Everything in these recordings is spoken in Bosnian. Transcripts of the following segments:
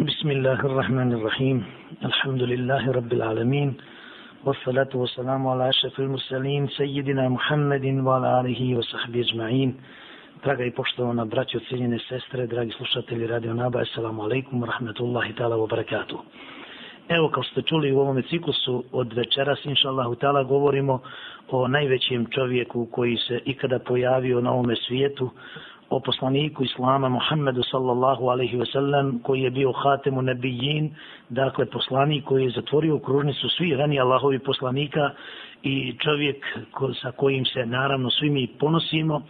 بسم الله الرحمن الرحيم الحمد لله رب العالمين والصلاة والسلام على أشرف المرسلين سيدنا محمد وعلى آله وصحبه أجمعين Draga i poštovana braćo, cijenjene sestre, dragi slušatelji Radio Naba, assalamu alaikum, rahmetullahi ta'ala wa barakatuh. Evo, kao ste čuli u ovome ciklusu od večeras, inša Allahu ta'ala, govorimo o najvećem čovjeku koji se ikada pojavio na ovome svijetu, o poslaniku Islama Muhammedu sallallahu alaihi ve sellem koji je bio hatemu nebijin, dakle poslanik koji je zatvorio kružnicu svih rani Allahovi poslanika i čovjek ko, sa kojim se naravno svi mi ponosimo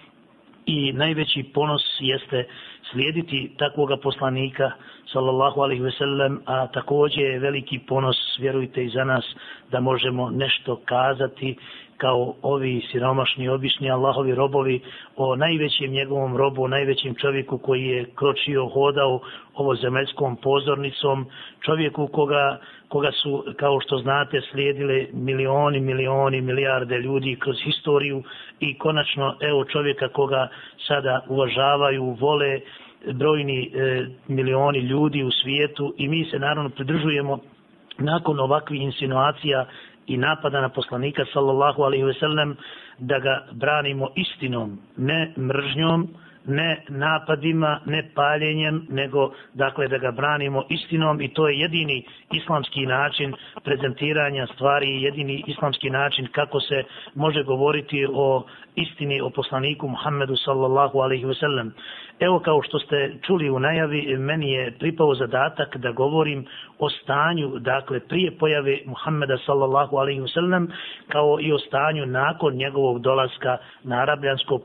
i najveći ponos jeste slijediti takvoga poslanika sallallahu alaihi ve sellem, a također je veliki ponos, vjerujte i za nas, da možemo nešto kazati kao ovi siromašni, obični Allahovi robovi o najvećem njegovom robu, o najvećem čovjeku koji je kročio, hodao ovo zemaljskom pozornicom, čovjeku koga, koga su, kao što znate, slijedile milioni, milioni, milijarde ljudi kroz historiju i konačno, evo čovjeka koga sada uvažavaju, vole brojni e, milioni ljudi u svijetu i mi se naravno pridržujemo nakon ovakvih insinuacija i napada na poslanika sallallahu alaihi ve sellem da ga branimo istinom, ne mržnjom, ne napadima, ne paljenjem, nego dakle da ga branimo istinom i to je jedini islamski način prezentiranja stvari, jedini islamski način kako se može govoriti o istini o poslaniku Muhammedu sallallahu alaihi ve sellem. Evo kao što ste čuli u najavi, meni je pripao zadatak da govorim o stanju, dakle, prije pojave Muhammeda sallallahu alaihi wasallam, kao i o stanju nakon njegovog dolaska na arabljansko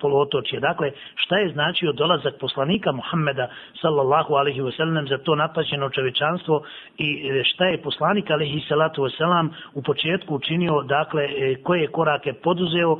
poluotočje. Dakle, šta je značio dolazak poslanika Muhammeda sallallahu alaihi wasallam za to napaćeno čovečanstvo i e, šta je poslanik alaihi salatu wasallam u početku učinio, dakle, e, koje korake 最后。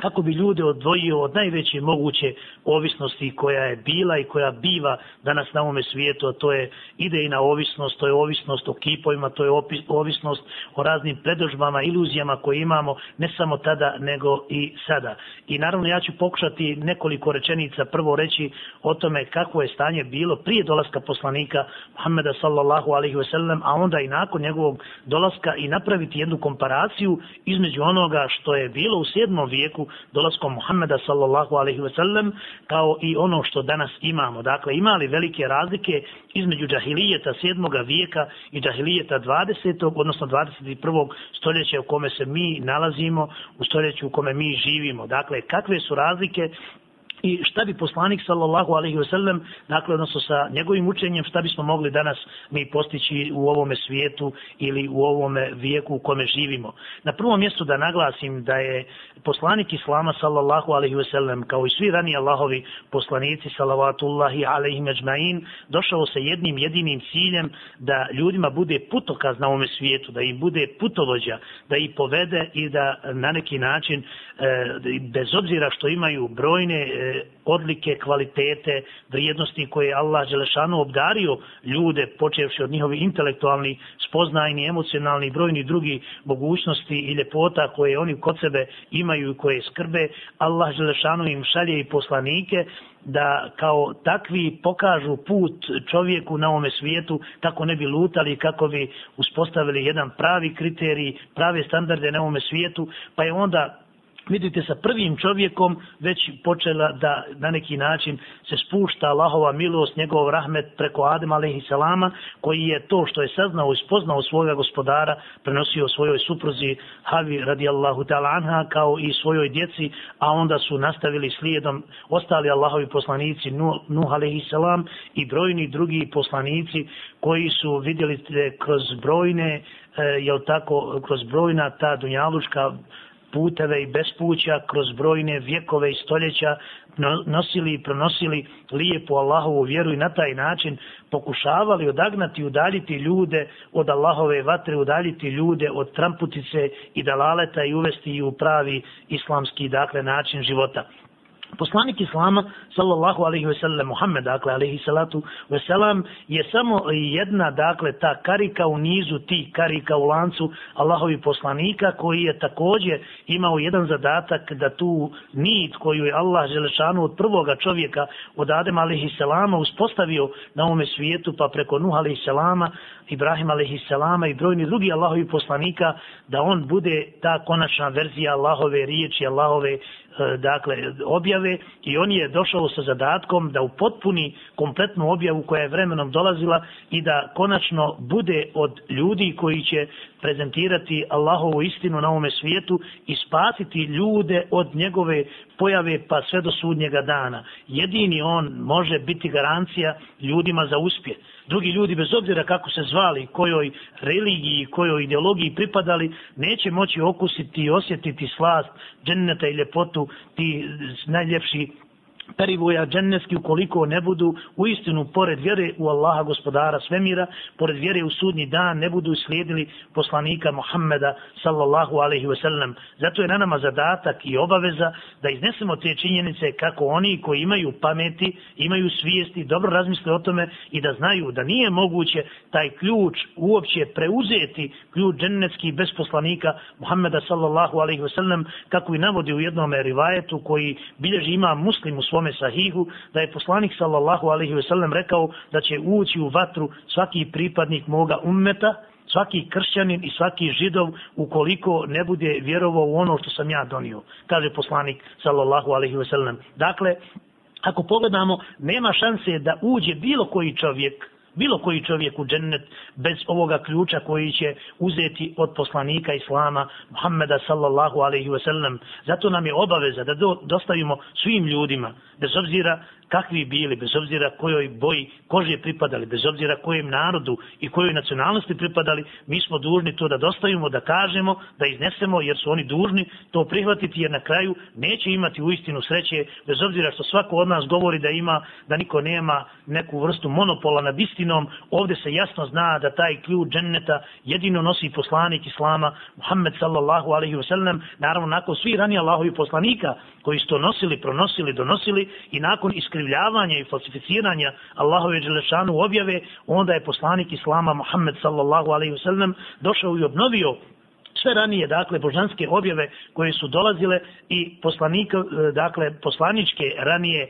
Kako bi ljude odvojio od najveće moguće ovisnosti koja je bila i koja biva danas na ovome svijetu, a to je idejna ovisnost, to je ovisnost o kipovima, to je ovisnost o raznim predožbama, iluzijama koje imamo, ne samo tada, nego i sada. I naravno ja ću pokušati nekoliko rečenica prvo reći o tome kako je stanje bilo prije dolaska poslanika Muhammeda sallallahu alaihi ve sellem, a onda i nakon njegovog dolaska i napraviti jednu komparaciju između onoga što je bilo u 7. vijeku dolaskom Muhammeda sallallahu alaihi ve sellem kao i ono što danas imamo. Dakle, imali velike razlike između džahilijeta 7. vijeka i džahilijeta 20. odnosno 21. stoljeća u kome se mi nalazimo, u stoljeću u kome mi živimo. Dakle, kakve su razlike i šta bi poslanik sallallahu alaihi ve sellem dakle odnosno sa njegovim učenjem šta bismo mogli danas mi postići u ovome svijetu ili u ovome vijeku u kome živimo? Na prvom mjestu da naglasim da je poslanik islama sallallahu alaihi ve sellem kao i svi rani Allahovi poslanici salavatullahi alaihi međmain, došao sa jednim jedinim ciljem da ljudima bude putokaz na ovome svijetu da im bude putovođa da ih povede i da na neki način e, bez obzira što imaju brojne e, odlike, kvalitete, vrijednosti koje Allah Želešanu obdario ljude, počevši od njihovi intelektualni, spoznajni, emocionalni, brojni drugi mogućnosti i ljepota koje oni kod sebe imaju i koje skrbe, Allah Želešanu im šalje i poslanike da kao takvi pokažu put čovjeku na ovome svijetu kako ne bi lutali, kako bi uspostavili jedan pravi kriterij, prave standarde na ovome svijetu, pa je onda vidite sa prvim čovjekom već počela da na neki način se spušta Allahova milost, njegov rahmet preko Adem alaihissalama, koji je to što je saznao i spoznao svoga gospodara, prenosio svojoj supruzi Havi radijallahu ta'ala anha, kao i svojoj djeci, a onda su nastavili slijedom ostali Allahovi poslanici Nuh alaihissalam i brojni drugi poslanici koji su vidjeli kroz brojne, eh, jel tako, kroz brojna ta dunjaluška puteve i bespuća kroz brojne vjekove i stoljeća nosili i pronosili lijepu Allahovu vjeru i na taj način pokušavali odagnati i udaljiti ljude od Allahove vatre, udaljiti ljude od tramputice i dalaleta i uvesti u pravi islamski dakle način života. Poslanik Islama, sallallahu alaihi ve sellem, Muhammed, dakle, alaihi salatu ve selam, je samo jedna, dakle, ta karika u nizu, ti karika u lancu Allahovi poslanika, koji je također imao jedan zadatak da tu nit koju je Allah želešanu od prvoga čovjeka, od Adem alaihi salama, uspostavio na ovome svijetu, pa preko Nuh alaihi salama, Ibrahim alaihi salama i brojni drugi Allahovi poslanika, da on bude ta konačna verzija Allahove riječi, Allahove E, dakle, objave i on je došao sa zadatkom da upotpuni kompletnu objavu koja je vremenom dolazila i da konačno bude od ljudi koji će prezentirati Allahovu istinu na ovome svijetu i spasiti ljude od njegove pojave pa sve do sudnjega dana. Jedini on može biti garancija ljudima za uspjeh. Drugi ljudi, bez obzira kako se zvali, kojoj religiji, kojoj ideologiji pripadali, neće moći okusiti i osjetiti slast dženneta i ljepotu ti najljepši perivoja dženneski ukoliko ne budu u istinu pored vjere u Allaha gospodara svemira, pored vjere u sudnji dan ne budu slijedili poslanika Muhammeda sallallahu alaihi ve sellem. Zato je na nama zadatak i obaveza da iznesemo te činjenice kako oni koji imaju pameti, imaju svijesti, dobro razmisle o tome i da znaju da nije moguće taj ključ uopće preuzeti ključ džennetski bez poslanika Muhammeda sallallahu alaihi ve sellem kako i navodi u jednom rivajetu koji bilježi ima muslim u svoj svome sahihu da je poslanik sallallahu alaihi ve sellem rekao da će ući u vatru svaki pripadnik moga ummeta, svaki kršćanin i svaki židov ukoliko ne bude vjerovao u ono što sam ja donio, kaže poslanik sallallahu alaihi ve sellem. Dakle, ako pogledamo, nema šanse da uđe bilo koji čovjek bilo koji čovjek u džennet bez ovoga ključa koji će uzeti od poslanika Islama Muhammeda sallallahu alaihi ve sellem. Zato nam je obaveza da dostavimo svim ljudima, bez obzira kakvi bili, bez obzira kojoj boji kože pripadali, bez obzira kojem narodu i kojoj nacionalnosti pripadali, mi smo dužni to da dostavimo, da kažemo, da iznesemo, jer su oni dužni to prihvatiti, jer na kraju neće imati u istinu sreće, bez obzira što svako od nas govori da ima, da niko nema neku vrstu monopola nad istinom, ovdje se jasno zna da taj ključ dženneta jedino nosi poslanik Islama, Muhammed sallallahu alaihi ve sellem, naravno nakon svi rani Allahovi poslanika koji su to nosili, pronosili, donosili i nakon iskrivljavanja i falsificiranja Allahove Đelešanu objave, onda je poslanik Islama Muhammed sallallahu alaihi wasallam došao i obnovio sve ranije dakle božanske objave koje su dolazile i poslanika, e, dakle poslaničke ranije je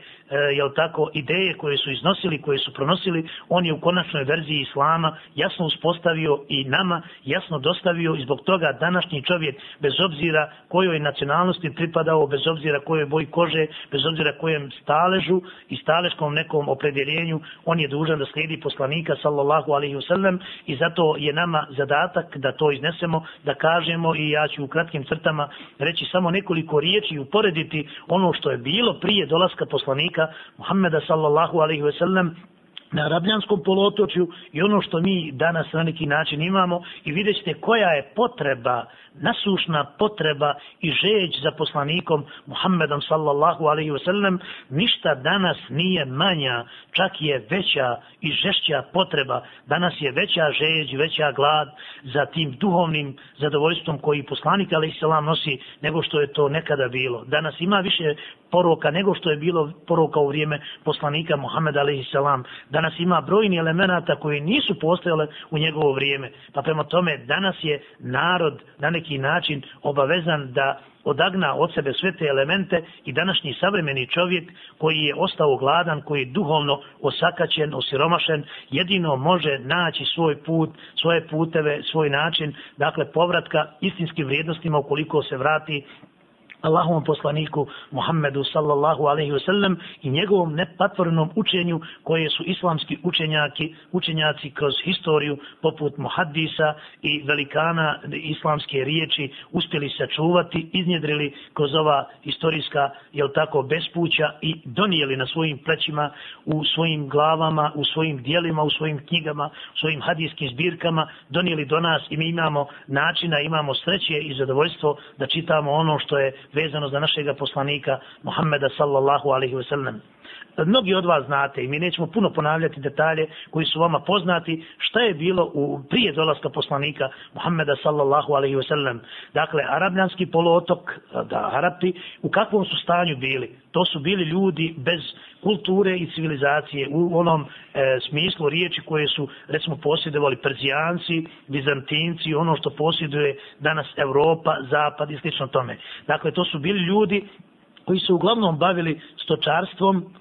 jel tako ideje koje su iznosili koje su pronosili on je u konačnoj verziji islama jasno uspostavio i nama jasno dostavio i zbog toga današnji čovjek bez obzira kojoj nacionalnosti pripadao bez obzira kojoj boji kože bez obzira kojem staležu i staleškom nekom opredjeljenju on je dužan da slijedi poslanika sallallahu alaihi wasallam i zato je nama zadatak da to iznesemo da kažemo kažemo i ja ću u kratkim crtama reći samo nekoliko riječi i uporediti ono što je bilo prije dolaska poslanika Muhammeda sallallahu alaihi ve sellem na Arabljanskom polotočju i ono što mi danas na neki način imamo i vidjet ćete koja je potreba nasušna potreba i žeć za poslanikom Muhammedom sallallahu alaihi wasallam, ništa danas nije manja, čak je veća i žešća potreba. Danas je veća žeć, veća glad za tim duhovnim zadovoljstvom koji poslanik alaihi salam nosi nego što je to nekada bilo. Danas ima više poroka nego što je bilo poroka u vrijeme poslanika Muhammeda alaihi salam. Danas ima brojni elemenata koji nisu postojale u njegovo vrijeme. Pa prema tome danas je narod na neki način obavezan da odagna od sebe sve te elemente i današnji savremeni čovjek koji je ostao gladan, koji je duhovno osakaćen, osiromašen, jedino može naći svoj put, svoje puteve, svoj način, dakle povratka istinskim vrijednostima ukoliko se vrati Allahovom poslaniku Muhammedu sallallahu alaihi wasallam i njegovom nepatvornom učenju koje su islamski učenjaki, učenjaci kroz historiju poput muhaddisa i velikana islamske riječi uspjeli sačuvati, iznjedrili kroz ova historijska, jel tako, bespuća i donijeli na svojim plećima, u svojim glavama, u svojim dijelima, u svojim knjigama, u svojim hadijskim zbirkama, donijeli do nas i mi imamo načina, imamo sreće i zadovoljstvo da čitamo ono što je vezano za našeg poslanika Muhammeda sallallahu alaihi ve sellem. Mnogi od vas znate i mi nećemo puno ponavljati detalje koji su vama poznati šta je bilo u prije dolaska poslanika Muhammeda sallallahu alaihi ve sellem. Dakle, arabljanski poluotok, da, Arapi, u kakvom su stanju bili? To su bili ljudi bez kulture i civilizacije u onom e, smislu riječi koje su recimo posjedovali Perzijanci, Bizantinci, ono što posjeduje danas Evropa, Zapad i slično tome. Dakle, to su bili ljudi koji su uglavnom bavili stočarstvom,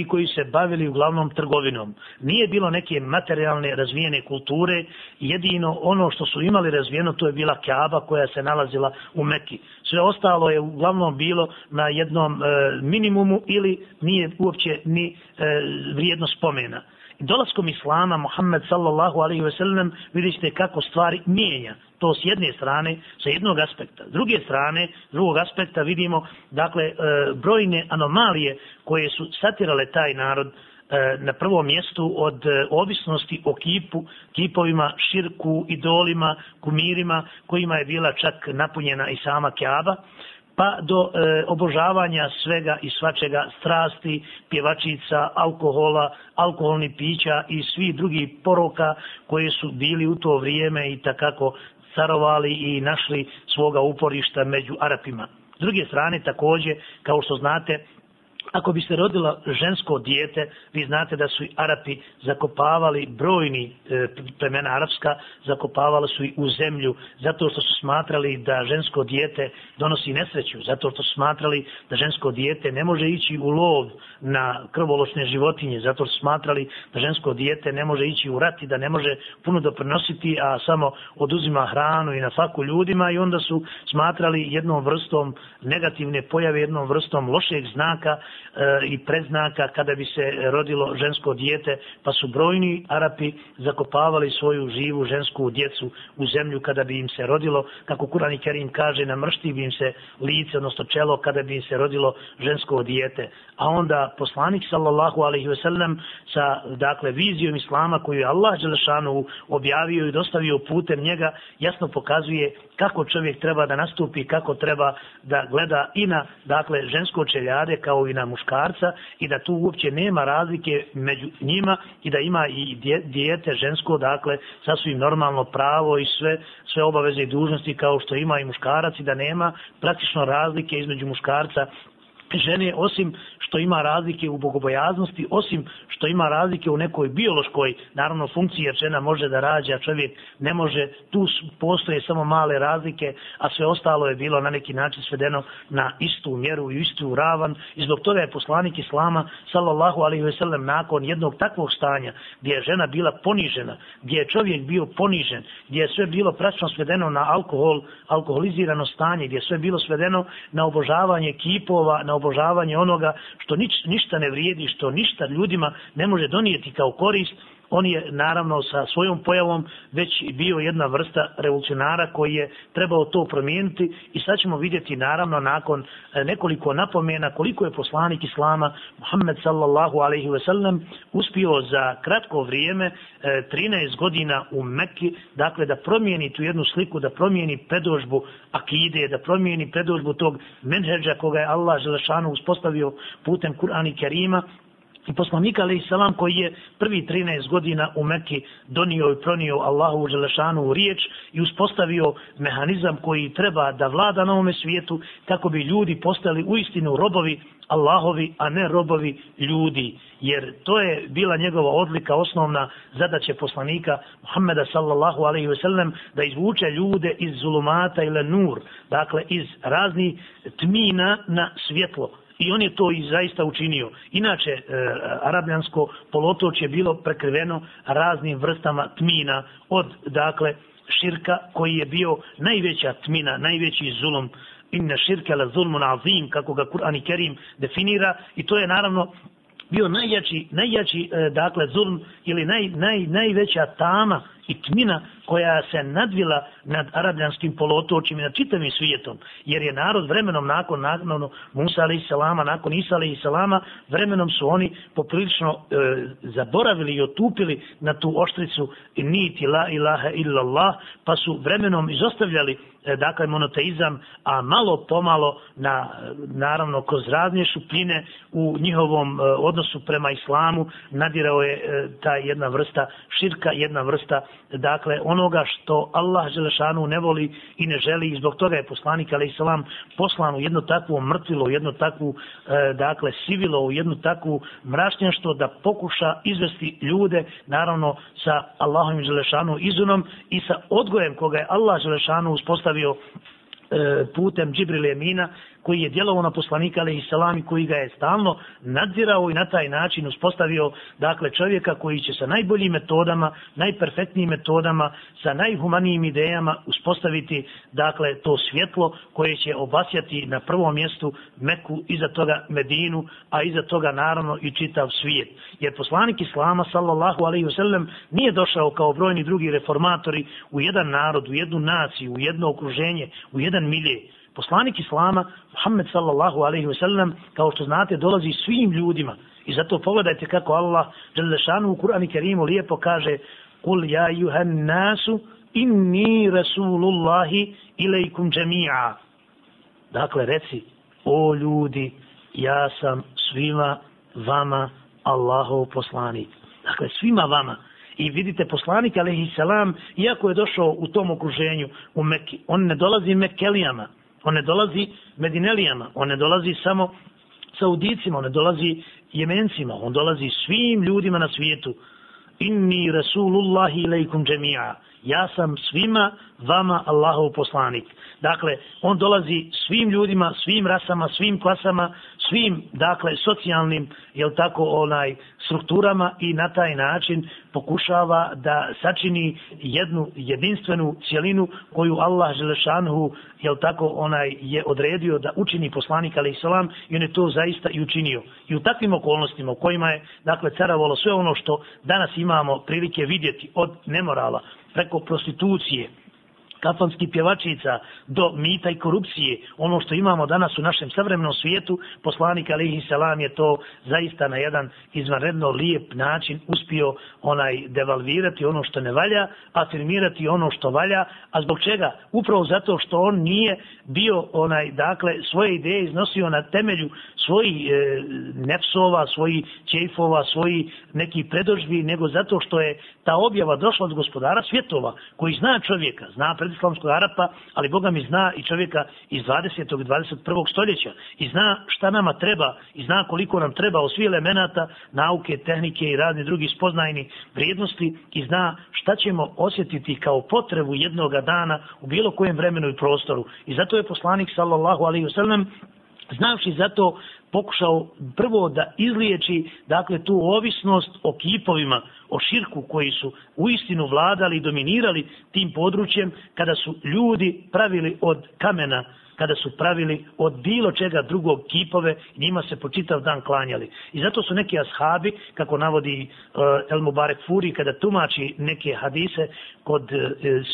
i koji se bavili uglavnom trgovinom. Nije bilo neke materijalne razvijene kulture, jedino ono što su imali razvijeno to je bila Kaaba koja se nalazila u Mekki. Sve ostalo je uglavnom bilo na jednom e, minimumu ili nije uopće ni e, vrijedno spomena. Dolaskom Islama, Muhammed sallallahu alaihi ve sellem, vidite kako stvari mijenja to s jedne strane, sa jednog aspekta. S druge strane, drugog aspekta vidimo, dakle, e, brojne anomalije koje su satirale taj narod e, na prvom mjestu od e, ovisnosti o kipu, kipovima, širku, idolima, kumirima, kojima je bila čak napunjena i sama Kjaba, pa do e, obožavanja svega i svačega strasti, pjevačica, alkohola, alkoholni pića i svi drugi poroka koje su bili u to vrijeme i takako carovali i našli svoga uporišta među Arapima. S druge strane, također, kao što znate, Ako bi se rodila žensko dijete, vi znate da su i Arapi zakopavali brojni e, plemena arapska, zakopavali su i u zemlju zato što su smatrali da žensko dijete donosi nesreću, zato što su smatrali da žensko dijete ne može ići u lov na krvoločne životinje, zato što su smatrali da žensko dijete ne može ići u rat i da ne može puno doprinositi, a samo oduzima hranu i na faku ljudima i onda su smatrali jednom vrstom negativne pojave, jednom vrstom lošeg znaka E, i preznaka kada bi se rodilo žensko dijete, pa su brojni Arapi zakopavali svoju živu žensku djecu u zemlju kada bi im se rodilo, kako Kurani Kerim kaže, namršti bi im se lice, odnosno čelo, kada bi im se rodilo žensko dijete. A onda poslanik, sallallahu alaihi ve sellem, sa, dakle, vizijom Islama koju je Allah Đelešanu objavio i dostavio putem njega, jasno pokazuje kako čovjek treba da nastupi, kako treba da gleda i na, dakle, žensko čeljade kao i na muškarca i da tu uopće nema razlike među njima i da ima i dijete žensko, dakle, sasvim normalno pravo i sve, sve obaveze i dužnosti kao što ima i muškarac i da nema praktično razlike između muškarca žene osim što ima razlike u bogobojaznosti, osim što ima razlike u nekoj biološkoj, naravno, funkciji, jer žena može da rađa, čovjek ne može, tu postoje samo male razlike, a sve ostalo je bilo na neki način svedeno na istu mjeru i istu ravan. I zbog toga je poslanik Islama, sallallahu alaihi ve sellem, nakon jednog takvog stanja, gdje je žena bila ponižena, gdje je čovjek bio ponižen, gdje je sve bilo pračno svedeno na alkohol, alkoholizirano stanje, gdje je sve bilo svedeno na obožavanje kipova, na obožavanje onoga što nič, ništa ne vrijedi, što ništa ljudima ne može donijeti kao korist, on je naravno sa svojom pojavom već bio jedna vrsta revolucionara koji je trebao to promijeniti i sad ćemo vidjeti naravno nakon e, nekoliko napomena koliko je poslanik Islama Muhammed sallallahu alaihi ve sellem uspio za kratko vrijeme e, 13 godina u Mekki dakle da promijeni tu jednu sliku da promijeni predožbu akide da promijeni predožbu tog menheđa koga je Allah Želešanu uspostavio putem Kur'ana i Kerima I poslanik Ali Salam koji je prvi 13 godina u Mekki donio i pronio Allahu u Želešanu u riječ i uspostavio mehanizam koji treba da vlada na ovome svijetu kako bi ljudi postali u istinu robovi Allahovi, a ne robovi ljudi. Jer to je bila njegova odlika, osnovna zadaća poslanika Muhammeda sallallahu alaihi ve sellem da izvuče ljude iz zulumata ili nur, dakle iz raznih tmina na svjetlo. I on je to i zaista učinio. Inače, e, arabljansko polotoč je bilo prekriveno raznim vrstama tmina od, dakle, širka koji je bio najveća tmina, najveći zulom inna širke la zulmun azim, kako ga Kur'an i Kerim definira. I to je naravno bio najjači, najjači e, dakle, zulm ili naj, naj, najveća tama i tmina koja se nadvila nad arabljanskim polotočima i nad čitavim svijetom, jer je narod vremenom nakon nakon Musa alaih salama, nakon Isa alaih salama, vremenom su oni poprilično e, zaboravili i otupili na tu oštricu niti la ilaha illallah, pa su vremenom izostavljali E, dakle monoteizam, a malo pomalo na, naravno kroz razne šupljine u njihovom e, odnosu prema islamu nadirao je e, ta jedna vrsta širka, jedna vrsta dakle onoga što Allah Želešanu ne voli i ne želi i zbog toga je poslanik ali islam poslan u jedno takvu mrtvilo, u jedno takvu e, dakle sivilo, u jednu takvu mrašnjaštvo da pokuša izvesti ljude naravno sa Allahom Želešanu izunom i sa odgojem koga je Allah Želešanu uspostavio e, putem Džibril Emina koji je djelovao na poslanika ali i salami koji ga je stalno nadzirao i na taj način uspostavio dakle čovjeka koji će sa najboljim metodama, najperfektnijim metodama, sa najhumanijim idejama uspostaviti dakle to svjetlo koje će obasjati na prvom mjestu Meku, iza toga Medinu, a iza toga naravno i čitav svijet. Jer poslanik Islama sallallahu alaihi wasallam nije došao kao brojni drugi reformatori u jedan narod, u jednu naciju, u jedno okruženje, u jedan milje, poslanik Islama, Muhammed sallallahu alaihi ve sellem, kao što znate, dolazi svim ljudima. I zato pogledajte kako Allah, Đelešanu u Kur'ani Kerimu lijepo kaže Kul ja juhan nasu inni rasulullahi ilaikum džemi'a. Dakle, reci, o ljudi, ja sam svima vama Allahov poslanik. Dakle, svima vama. I vidite poslanik, alaihi salam, iako je došao u tom okruženju u Mekki, on ne dolazi Mekkelijama, On ne dolazi Medinelijama, on ne dolazi samo Saudicima, on ne dolazi Jemencima, on dolazi svim ljudima na svijetu. Inni Rasulullahi ilaikum džemija. Ja sam svima vama Allahov poslanik. Dakle, on dolazi svim ljudima, svim rasama, svim klasama, svim, dakle, socijalnim, jel tako, onaj, strukturama i na taj način pokušava da sačini jednu jedinstvenu cjelinu koju Allah Želešanhu, jel tako, onaj, je odredio da učini poslanik, ali salam, i on je to zaista i učinio. I u takvim okolnostima u kojima je, dakle, caravalo sve ono što danas imamo prilike vidjeti od nemorala, preko prostitucije, kafanskih pjevačica do mita i korupcije, ono što imamo danas u našem savremenom svijetu, poslanik Alihi Salam je to zaista na jedan izvanredno lijep način uspio onaj devalvirati ono što ne valja, afirmirati ono što valja, a zbog čega? Upravo zato što on nije bio onaj, dakle, svoje ideje iznosio na temelju svojih e, nefsova, svojih čejfova, svojih nekih predožbi, nego zato što je ta objava došla od gospodara svjetova, koji zna čovjeka, zna pred islamskog Arapa, ali Boga mi zna i čovjeka iz 20. i 21. stoljeća i zna šta nama treba i zna koliko nam treba o svi elemenata nauke, tehnike i radne drugi spoznajni vrijednosti i zna šta ćemo osjetiti kao potrebu jednoga dana u bilo kojem vremenu i prostoru. I zato je poslanik sallallahu alaihi wasallam znavši zato pokušao prvo da izliječi dakle tu ovisnost o kipovima, o širku koji su u istinu vladali i dominirali tim područjem kada su ljudi pravili od kamena kada su pravili od bilo čega drugog kipove i njima se po čitav dan klanjali. I zato su neki ashabi, kako navodi uh, El Mubarek Furi, kada tumači neke hadise kod uh,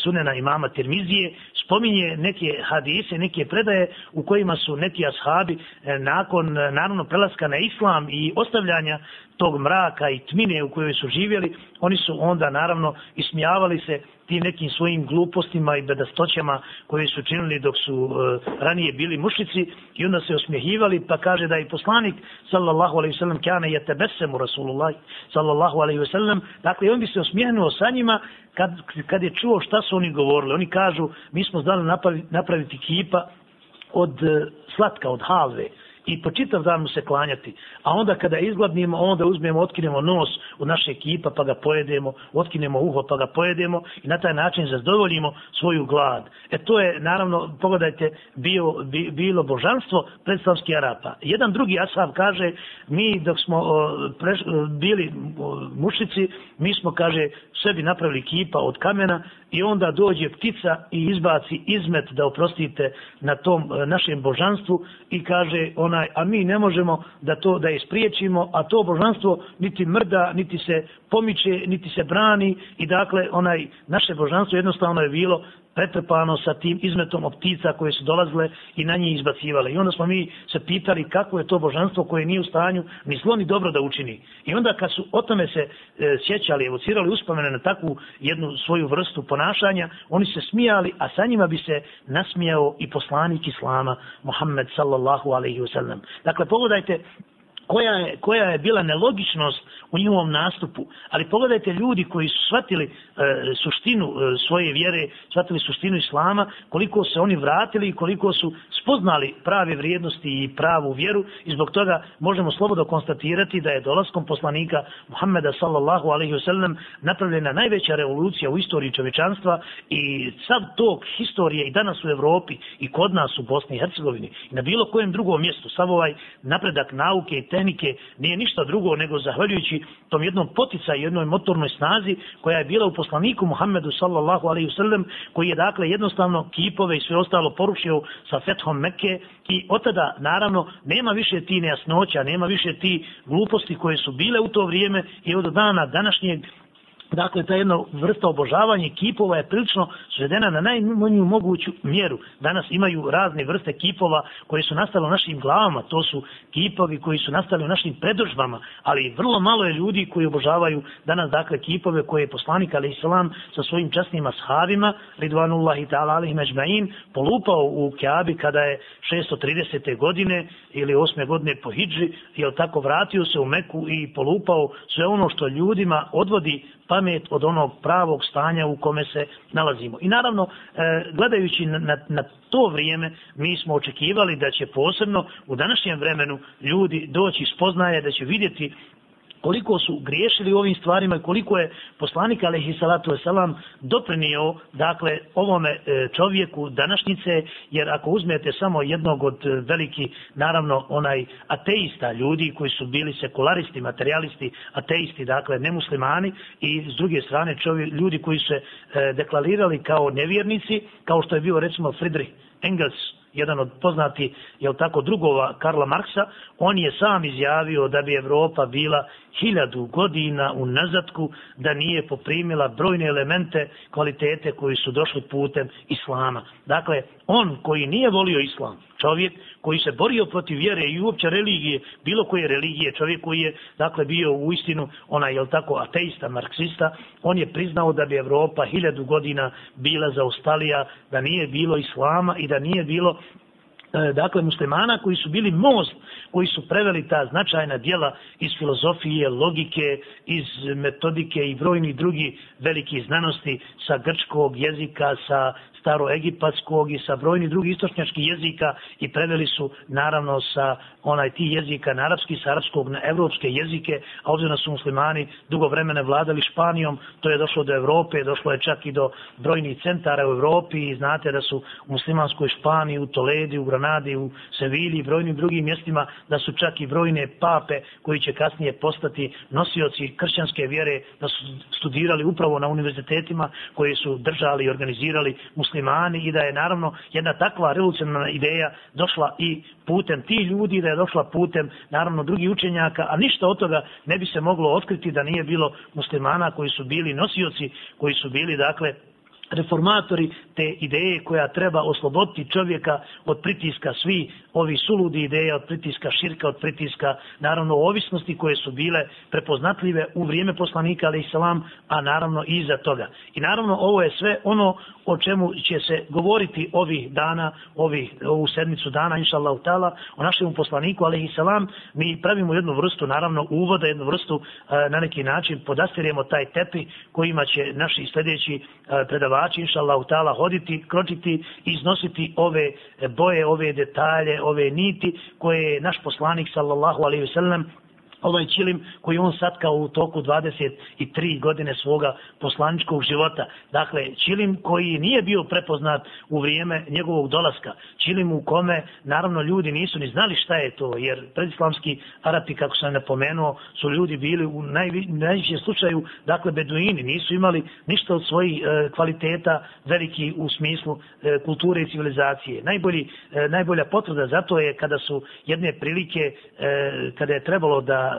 sunena imama Tirmizije, spominje neke hadise, neke predaje u kojima su neki ashabi uh, nakon, uh, naravno, prelaska na islam i ostavljanja tog mraka i tmine u kojoj su živjeli, oni su onda naravno ismijavali se tim nekim svojim glupostima i bedastoćama koje su činili dok su e, ranije bili mušnici i onda se osmjehivali pa kaže da i poslanik sallallahu alaihi wasallam kjane je tebesemu rasulullah sallallahu alaihi wasallam. Dakle on bi se osmijehnuo sa njima kad, kad je čuo šta su oni govorili. Oni kažu mi smo znali napraviti, kipa od e, slatka, od halve i po čitav dan mu se klanjati. A onda kada izgladnimo, onda uzmemo, otkinemo nos u naše kipa pa ga pojedemo, otkinemo uho pa ga pojedemo i na taj način zadovoljimo svoju glad. E to je, naravno, pogledajte, bio, bi, bilo božanstvo predstavskih Arapa. Jedan drugi asav kaže, mi dok smo o, preš, bili o, mušici, mi smo, kaže, sebi napravili kipa od kamena i onda dođe ptica i izbaci izmet da oprostite na tom e, našem božanstvu i kaže onaj a mi ne možemo da to da ispriječimo, a to božanstvo niti mrda niti se pomiče niti se brani. I dakle onaj naše božanstvo jednostavno je bilo pretrpano sa tim izmetom ptica koje su dolazile i na njih izbacivale. I onda smo mi se pitali kako je to božanstvo koje nije u stanju ni zlo ni dobro da učini. I onda kad su o tome se e, sjećali, evocirali uspomene na takvu jednu svoju vrstu ponašanja, oni se smijali, a sa njima bi se nasmijao i poslanik Islama, Muhammed sallallahu alaihi wasallam. Dakle, pogledajte koja je, koja je bila nelogičnost u njihovom nastupu. Ali pogledajte ljudi koji su shvatili e, suštinu e, svoje vjere, shvatili suštinu islama, koliko se oni vratili i koliko su spoznali prave vrijednosti i pravu vjeru i zbog toga možemo slobodno konstatirati da je dolaskom poslanika Muhammeda sallallahu alaihi wasallam napravljena najveća revolucija u istoriji čovečanstva i sad tog historije i danas u Evropi i kod nas u Bosni i Hercegovini i na bilo kojem drugom mjestu, sav ovaj napredak nauke i tehnike nije ništa drugo nego zahvaljujući tom jednom potica i jednoj motornoj snazi koja je bila u poslaniku Muhammedu sallallahu alaihi wasallam koji je dakle jednostavno kipove i sve ostalo porušio sa fethom Mekke i od tada naravno nema više ti nejasnoća, nema više ti gluposti koje su bile u to vrijeme i od dana današnjeg Dakle, ta jedna vrsta obožavanja kipova je prilično svedena na najmanju moguću mjeru. Danas imaju razne vrste kipova koje su nastale u našim glavama. To su kipovi koji su nastali u našim predožbama, ali vrlo malo je ljudi koji obožavaju danas dakle kipove koje je poslanik Ali Islam sa svojim časnim ashabima, Ridvanullahi ta'ala alih međmain, polupao u Kjabi kada je 630. godine ili 8. godine po Hidži, je tako vratio se u Meku i polupao sve ono što ljudima odvodi pamet od onog pravog stanja u kome se nalazimo. I naravno, e, gledajući na, na, na to vrijeme, mi smo očekivali da će posebno u današnjem vremenu ljudi doći spoznaje, da će vidjeti koliko su griješili u ovim stvarima i koliko je poslanik alaihi salatu wasalam doprinio dakle ovome e, čovjeku današnjice jer ako uzmete samo jednog od e, veliki naravno onaj ateista ljudi koji su bili sekularisti, materialisti ateisti dakle nemuslimani i s druge strane čovjek, ljudi koji se e, deklarirali kao nevjernici kao što je bio recimo Friedrich Engels jedan od poznati, je tako, drugova Karla Marksa, on je sam izjavio da bi Evropa bila hiljadu godina u nazadku da nije poprimila brojne elemente kvalitete koji su došli putem Islama. Dakle, on koji nije volio Islam, čovjek koji se borio protiv vjere i uopće religije, bilo koje religije, čovjek koji je dakle bio u istinu onaj, je tako ateista, marksista, on je priznao da bi Evropa hiljadu godina bila zaostalija, da nije bilo Islama i da nije bilo e, dakle muslimana koji su bili most koji su preveli ta značajna dijela iz filozofije, logike, iz metodike i brojni drugi veliki znanosti sa grčkog jezika, sa staroegipatskog i sa brojni drugi istočnjačkih jezika i preveli su naravno sa onaj ti jezika na arapski, sa arapskog na evropske jezike, a obzirom su muslimani dugo vremena vladali Španijom, to je došlo do Evrope, došlo je čak i do brojnih centara u Evropi i znate da su u muslimanskoj Španiji, u Toledi, u Granadi, u Sevilji i brojnim drugim mjestima, da su čak i brojne pape koji će kasnije postati nosioci kršćanske vjere, da su studirali upravo na univerzitetima koji su držali i organizirali muslimani i da je naravno jedna takva revolucionarna ideja došla i putem ti ljudi, da je došla putem naravno drugih učenjaka, a ništa od toga ne bi se moglo otkriti da nije bilo muslimana koji su bili nosioci, koji su bili dakle reformatori te ideje koja treba osloboditi čovjeka od pritiska svi ovi suludi ideje, od pritiska širka, od pritiska naravno ovisnosti koje su bile prepoznatljive u vrijeme poslanika ali salam, a naravno i iza toga. I naravno ovo je sve ono o čemu će se govoriti ovih dana, ovih, ovu sedmicu dana, inša Allah, o našem poslaniku, ali i salam, mi pravimo jednu vrstu, naravno, uvoda, jednu vrstu, e, na neki način podastiremo taj tepi kojima će naši sljedeći e, predavači predavači, inša Allah, hoditi, kročiti iznositi ove boje, ove detalje, ove niti koje je naš poslanik, sallallahu alaihi ve sellem, ovaj čilim koji on satkao u toku 23 godine svoga poslaničkog života. Dakle, čilim koji nije bio prepoznat u vrijeme njegovog dolaska. Čilim u kome, naravno, ljudi nisu ni znali šta je to, jer predislamski Arapi, kako sam napomenuo, su ljudi bili u najvišem slučaju, dakle, beduini, nisu imali ništa od svojih e, kvaliteta veliki u smislu e, kulture i civilizacije. Najbolji, e, najbolja potvrda zato je kada su jedne prilike, e, kada je trebalo da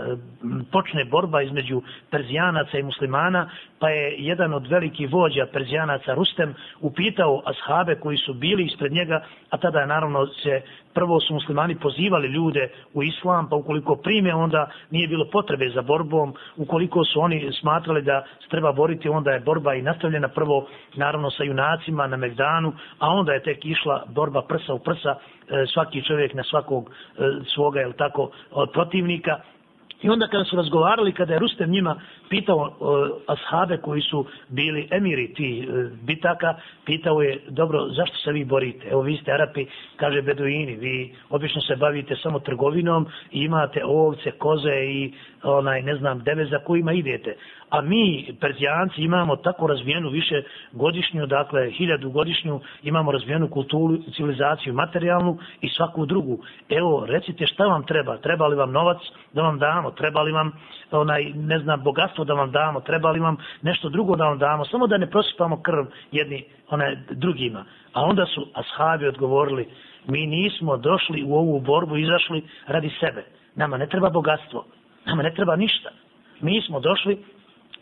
počne borba između Perzijanaca i muslimana, pa je jedan od velikih vođa Perzijanaca Rustem upitao ashabe koji su bili ispred njega, a tada je naravno se prvo su muslimani pozivali ljude u islam, pa ukoliko prime, onda nije bilo potrebe za borbom. Ukoliko su oni smatrali da se treba boriti, onda je borba i nastavljena prvo, naravno, sa junacima na Megdanu, a onda je tek išla borba prsa u prsa, e, svaki čovjek na svakog e, svoga, jel tako, protivnika. I onda kada su razgovarali, kada je Rustem njima pitao uh, ashabe koji su bili emiri ti uh, e, bitaka, pitao je, dobro, zašto se vi borite? Evo, vi ste Arapi, kaže Beduini, vi obično se bavite samo trgovinom i imate ovce, koze i onaj, ne znam, deve za kojima idete. A mi, Perzijanci, imamo tako razvijenu više godišnju, dakle, hiljadu godišnju, imamo razvijenu kulturu, civilizaciju materijalnu i svaku drugu. Evo, recite šta vam treba? Treba li vam novac da vam damo? Treba li vam, onaj, ne znam, bogatstvo da vam damo? Treba li vam nešto drugo da vam damo? Samo da ne prosipamo krv jedni onaj, drugima. A onda su ashabi odgovorili, mi nismo došli u ovu borbu, izašli radi sebe. Nama ne treba bogatstvo. Nama ne treba ništa. Mi smo došli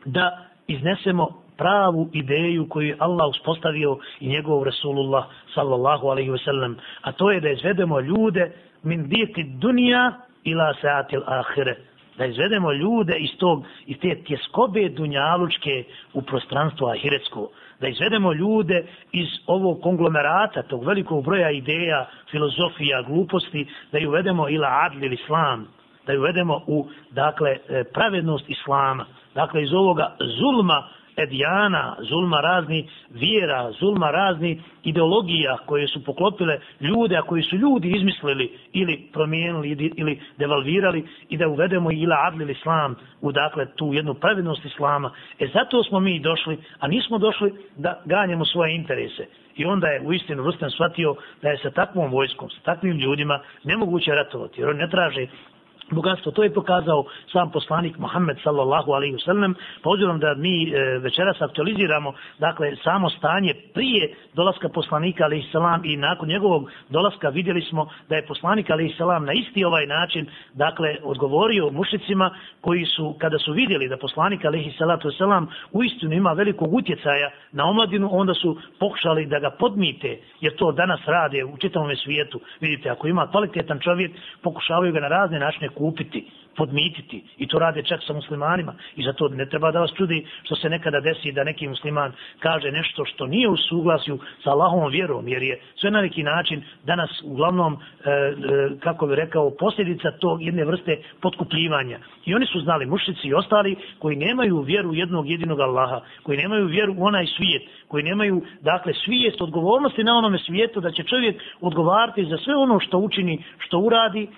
da iznesemo pravu ideju koju je Allah uspostavio i njegov Resulullah sallallahu alaihi wasallam. A to je da izvedemo ljude min dijeti dunija ila saatil ahire. Da izvedemo ljude iz, tog, iz te tjeskobe dunjalučke u prostranstvo ahiretsko. Da izvedemo ljude iz ovog konglomerata, tog velikog broja ideja, filozofija, gluposti, da ju uvedemo ila adl ili islam, da ju uvedemo u dakle, e, pravednost islama. Dakle, iz ovoga zulma edijana, zulma razni vjera, zulma razni ideologija koje su poklopile ljude, a koji su ljudi izmislili ili promijenili ili devalvirali i da uvedemo ila adlil islam u dakle tu jednu pravednost islama. E zato smo mi došli, a nismo došli da ganjemo svoje interese. I onda je u istinu Rustan shvatio da je sa takvom vojskom, sa takvim ljudima nemoguće ratovati. Jer on ne traže bogatstvo. To je pokazao sam poslanik Muhammed sallallahu alaihi wasallam. Pa obzirom da mi e, večeras aktualiziramo dakle, samo stanje prije dolaska poslanika alaihi salam i nakon njegovog dolaska vidjeli smo da je poslanik alaihi salam na isti ovaj način dakle, odgovorio mušicima koji su, kada su vidjeli da poslanik alaihi salatu salam u istinu ima velikog utjecaja na omladinu, onda su pokušali da ga podmite, jer to danas rade u čitavom svijetu. Vidite, ako ima kvalitetan čovjek, pokušavaju ga na razne načine kupiti, podmititi. I to rade čak sa muslimanima. I zato ne treba da vas čudi što se nekada desi da neki musliman kaže nešto što nije u suglasju sa Allahovom vjerom jer je sve na neki način danas uglavnom e, e, kako bi rekao posljedica tog jedne vrste potkupljivanja. I oni su znali mušici i ostali koji nemaju vjeru jednog jedinog Allaha koji nemaju vjeru u onaj svijet koji nemaju dakle svijest odgovornosti na onome svijetu da će čovjek odgovarati za sve ono što učini što uradi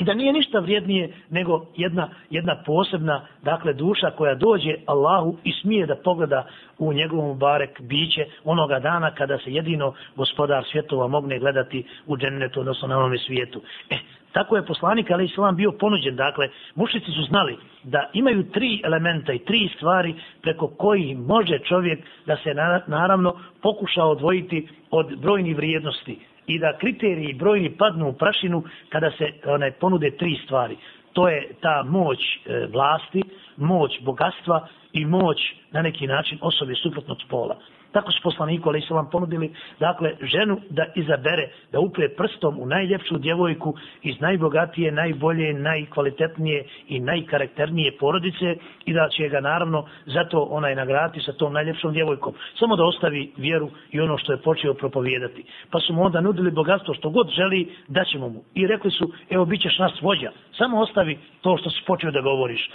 I da nije ništa vrijednije nego jedna, jedna posebna dakle, duša koja dođe Allahu i smije da pogleda u njegovom barek biće onoga dana kada se jedino gospodar svjetova mogne gledati u džennetu, odnosno na onome svijetu. E, tako je poslanik Ali Islam bio ponuđen. Dakle, mušnici su znali da imaju tri elementa i tri stvari preko koji može čovjek da se naravno pokuša odvojiti od brojnih vrijednosti i da kriteriji brojni padnu u prašinu kada se one ponude tri stvari. To je ta moć e, vlasti, moć bogatstva i moć na neki način osobe suprotnog spola. Tako su poslaniku ali su vam ponudili dakle, ženu da izabere, da upre prstom u najljepšu djevojku iz najbogatije, najbolje, najkvalitetnije i najkarakternije porodice i da će ga naravno zato onaj nagrati sa tom najljepšom djevojkom. Samo da ostavi vjeru i ono što je počeo propovijedati. Pa su mu onda nudili bogatstvo što god želi, da ćemo mu. I rekli su, evo, bit ćeš nas vođa. Samo ostavi to što si počeo da govoriš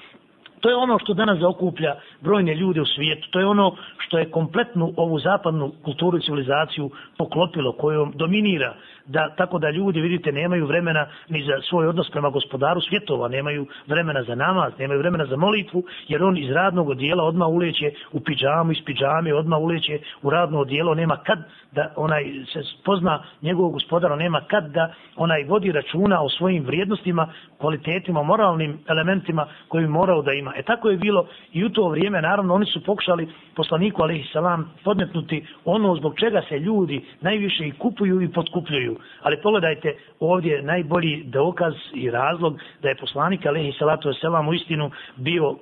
To je ono što danas zaokuplja brojne ljude u svijetu. To je ono što je kompletnu ovu zapadnu kulturu i civilizaciju poklopilo, kojom dominira da tako da ljudi vidite nemaju vremena ni za svoj odnos prema gospodaru svjetova, nemaju vremena za namaz, nemaju vremena za molitvu, jer on iz radnog odijela odma uleće u pidžamu, iz pidžame odma uleće u radno odijelo, nema kad da onaj se pozna njegovog gospodara, nema kad da onaj vodi računa o svojim vrijednostima, kvalitetima, moralnim elementima koji morao da ima. E tako je bilo i u to vrijeme, naravno, oni su pokušali poslaniku, alaihissalam, podmetnuti ono zbog čega se ljudi najviše i kupuju i potkupljuju. Ali pogledajte, ovdje najbolji dokaz i razlog da je poslanik, Alehi salatu Veselam u istinu bio uh,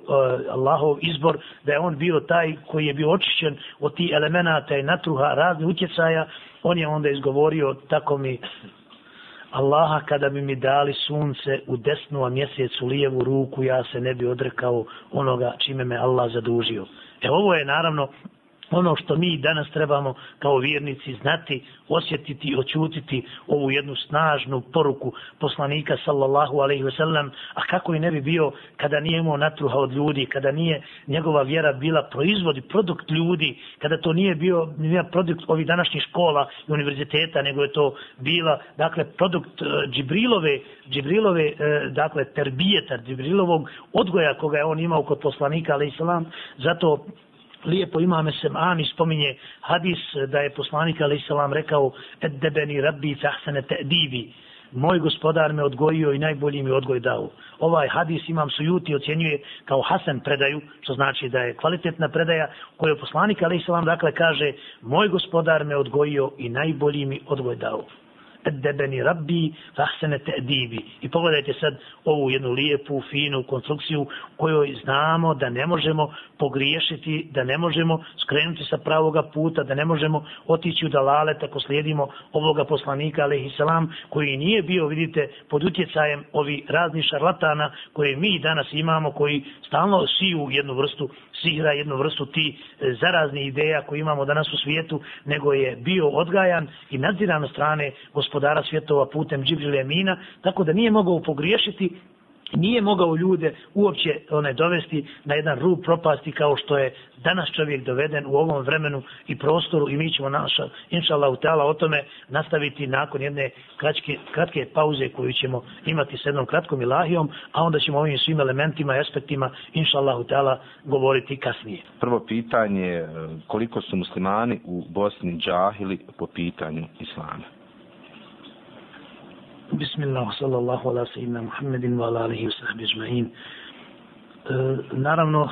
Allahov izbor, da je on bio taj koji je bio očišćen od tih elemenata i natruha raznih utjecaja, on je onda izgovorio tako mi Allaha kada bi mi dali sunce u desnu, a mjesec u lijevu ruku, ja se ne bi odrekao onoga čime me Allah zadužio. E ovo je naravno ono što mi danas trebamo kao vjernici znati, osjetiti i očutiti ovu jednu snažnu poruku poslanika sallallahu alaihi wasallam, a kako i ne bi bio kada nije imao natruha od ljudi, kada nije njegova vjera bila proizvod i produkt ljudi, kada to nije bio nije produkt ovih današnjih škola i univerziteta, nego je to bila dakle produkt e, Džibrilove, Džibrilove uh, dakle terbijeta, Džibrilovog odgoja koga je on imao kod poslanika alaihi salam, zato lijepo imame Sem'ani spominje hadis da je poslanik ali selam rekao eddebeni rabbi fahsene ta'dibi moj gospodar me odgojio i najbolji mi odgoj dao. Ovaj hadis imam sujuti ocjenjuje kao Hasan predaju, što znači da je kvalitetna predaja koju poslanik alaih salam dakle kaže moj gospodar me odgojio i najbolji mi odgoj dao edebeni rabbi fahsene te'dibi. I pogledajte sad ovu jednu lijepu, finu konstrukciju kojoj znamo da ne možemo pogriješiti, da ne možemo skrenuti sa pravoga puta, da ne možemo otići u dalale tako slijedimo ovoga poslanika, alaihi salam, koji nije bio, vidite, pod utjecajem ovi razni šarlatana koje mi danas imamo, koji stalno siju jednu vrstu sihra, jednu vrstu ti e, zarazni ideja koje imamo danas u svijetu, nego je bio odgajan i nadziran strane gospodara svjetova putem Džibril Emina, tako da nije mogao pogriješiti nije mogao ljude uopće one dovesti na jedan rub propasti kao što je danas čovjek doveden u ovom vremenu i prostoru i mi ćemo naša, inša Allah, o tome nastaviti nakon jedne kratke, kratke pauze koju ćemo imati s jednom kratkom ilahijom, a onda ćemo ovim svim elementima i aspektima, inša Allah, govoriti kasnije. Prvo pitanje, e, koliko su muslimani u Bosni džahili po pitanju islama? بسم الله صلى الله على سيدنا محمد وعلى wa وصحبه ajma'in. E, naravno, e,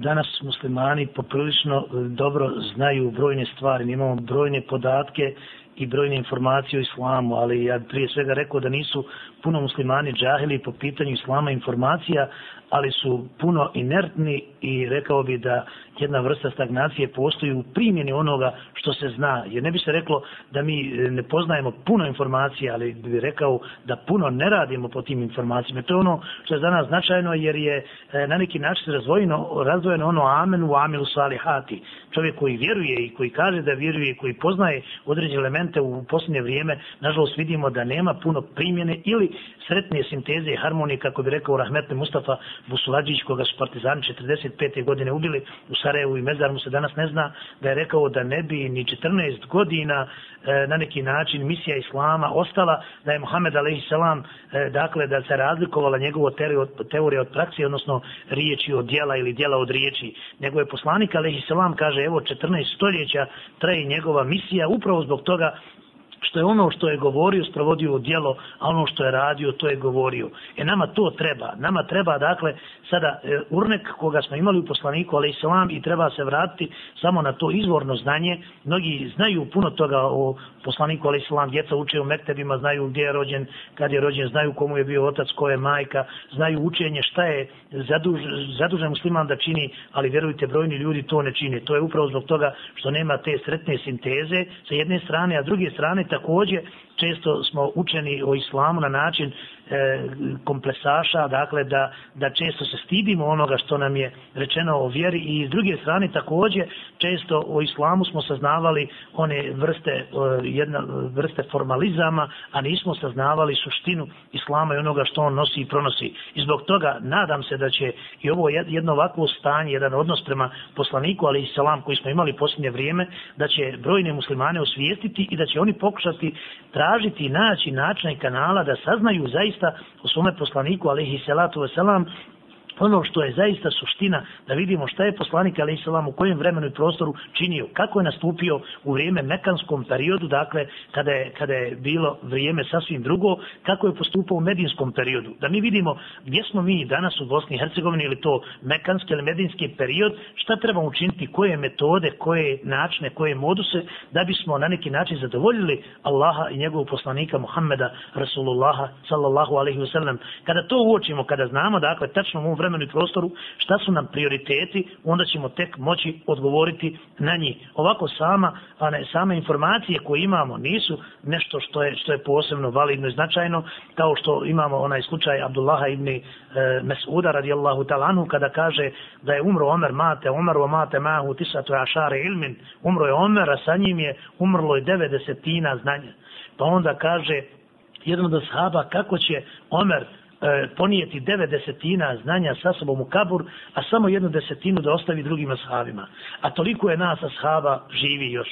danas muslimani poprilično e, dobro znaju brojne stvari, imamo brojne podatke i brojne informacije o islamu, ali ja prije svega rekao da nisu puno muslimani džahili po pitanju islama informacija, ali su puno inertni i rekao bi da jedna vrsta stagnacije postoji u primjeni onoga što se zna. Jer ne bi se reklo da mi e, ne poznajemo puno informacija, ali bi rekao da puno ne radimo po tim informacijama. To je ono što je za nas značajno jer je e, na neki način razvojeno, razvojeno ono amen u amilu salihati. Čovjek koji vjeruje i koji kaže da vjeruje i koji poznaje određene elemente u posljednje vrijeme, nažalost vidimo da nema puno primjene ili sretne sinteze i harmonije, kako bi rekao Rahmetli Mustafa Busulađić, koga su partizani 45. godine ubili u Sarajevu i Mezar mu se danas ne zna, da je rekao da ne bi ni 14 godina e, na neki način misija Islama ostala, da je Muhammed a.s. E, dakle, da se razlikovala njegovo teorije od praksi, odnosno riječi od dijela ili dijela od riječi. Nego je poslanik a.s. kaže, evo 14 stoljeća traje njegova misija, upravo zbog toga što je ono što je govorio, sprovodio u dijelo, a ono što je radio, to je govorio. E nama to treba. Nama treba, dakle, sada e, urnek koga smo imali u poslaniku, ali islam, i treba se vratiti samo na to izvorno znanje. Mnogi znaju puno toga o poslaniku, ali islam, djeca uče u mektebima, znaju gdje je rođen, kad je rođen, znaju komu je bio otac, ko je majka, znaju učenje, šta je zaduž, zadužen musliman da čini, ali vjerujte, brojni ljudi to ne čine. To je upravo zbog toga što nema te sretne sinteze sa jedne strane, a druge strane također često smo učeni o islamu na način E, komplesaša, dakle da, da često se stidimo onoga što nam je rečeno o vjeri i s druge strane takođe često o islamu smo saznavali one vrste, e, jedna vrste formalizama, a nismo saznavali suštinu islama i onoga što on nosi i pronosi. I zbog toga nadam se da će i ovo jedno ovakvo stanje, jedan odnos prema poslaniku, ali i salam koji smo imali posljednje vrijeme, da će brojne muslimane osvijestiti i da će oni pokušati tražiti i naći načine kanala da saznaju zaista u svome poslaniku, alihi salatu wasalam, ono što je zaista suština da vidimo šta je poslanik ali Isalam u kojem vremenu i prostoru činio, kako je nastupio u vrijeme mekanskom periodu, dakle kada je, kada je bilo vrijeme sasvim drugo, kako je postupao u medinskom periodu. Da mi vidimo gdje smo mi danas u Bosni i Hercegovini ili to mekanski ili medinski period, šta trebamo učiniti, koje metode, koje načine, koje moduse da bismo na neki način zadovoljili Allaha i njegovog poslanika Muhammeda Rasulullaha sallallahu alaihi wasallam. Kada to uočimo, kada znamo, dakle, tačno u vremenu i prostoru, šta su nam prioriteti, onda ćemo tek moći odgovoriti na njih. Ovako sama, a ne, same informacije koje imamo nisu nešto što je, što je posebno validno i značajno, kao što imamo onaj slučaj Abdullaha ibn e, Mes'uda radijallahu talanu, kada kaže da je umro Omer mate, Omer o mate mahu tisatu ašare ilmin, umro je Omer, a sa njim je umrlo je devedesetina znanja. Pa onda kaže jedan od sahaba kako će Omer e, ponijeti devet desetina znanja sa sobom u kabur, a samo jednu desetinu da ostavi drugim ashabima. A toliko je nas ashaba živi još.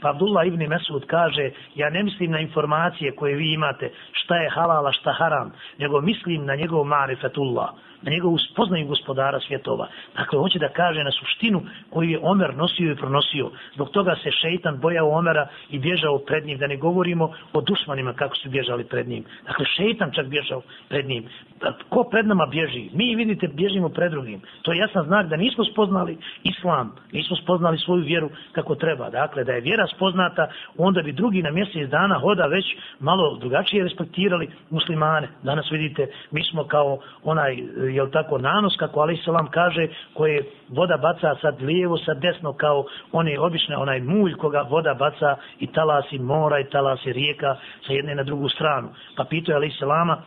Pa Abdullah ibn Mesud kaže, ja ne mislim na informacije koje vi imate, šta je halala, šta haram, nego mislim na njegov marifetullah na njegovu spoznaju gospodara svjetova. Dakle, hoće da kaže na suštinu koju je Omer nosio i pronosio. Zbog toga se šeitan bojao Omera i bježao pred njim, da ne govorimo o dušmanima kako su bježali pred njim. Dakle, šeitan čak bježao pred njim. Ko pred nama bježi? Mi, vidite, bježimo pred drugim. To je jasan znak da nismo spoznali islam, nismo spoznali svoju vjeru kako treba. Dakle, da je vjera spoznata, onda bi drugi na mjesec dana hoda već malo drugačije respektirali muslimane. Danas vidite, mi smo kao onaj jel tako nanos kako Ali Salam kaže koje voda baca sad lijevo sad desno kao one obične onaj mulj koga voda baca i talasi mora i talasi rijeka sa jedne na drugu stranu. Pa pitao je Ali Salama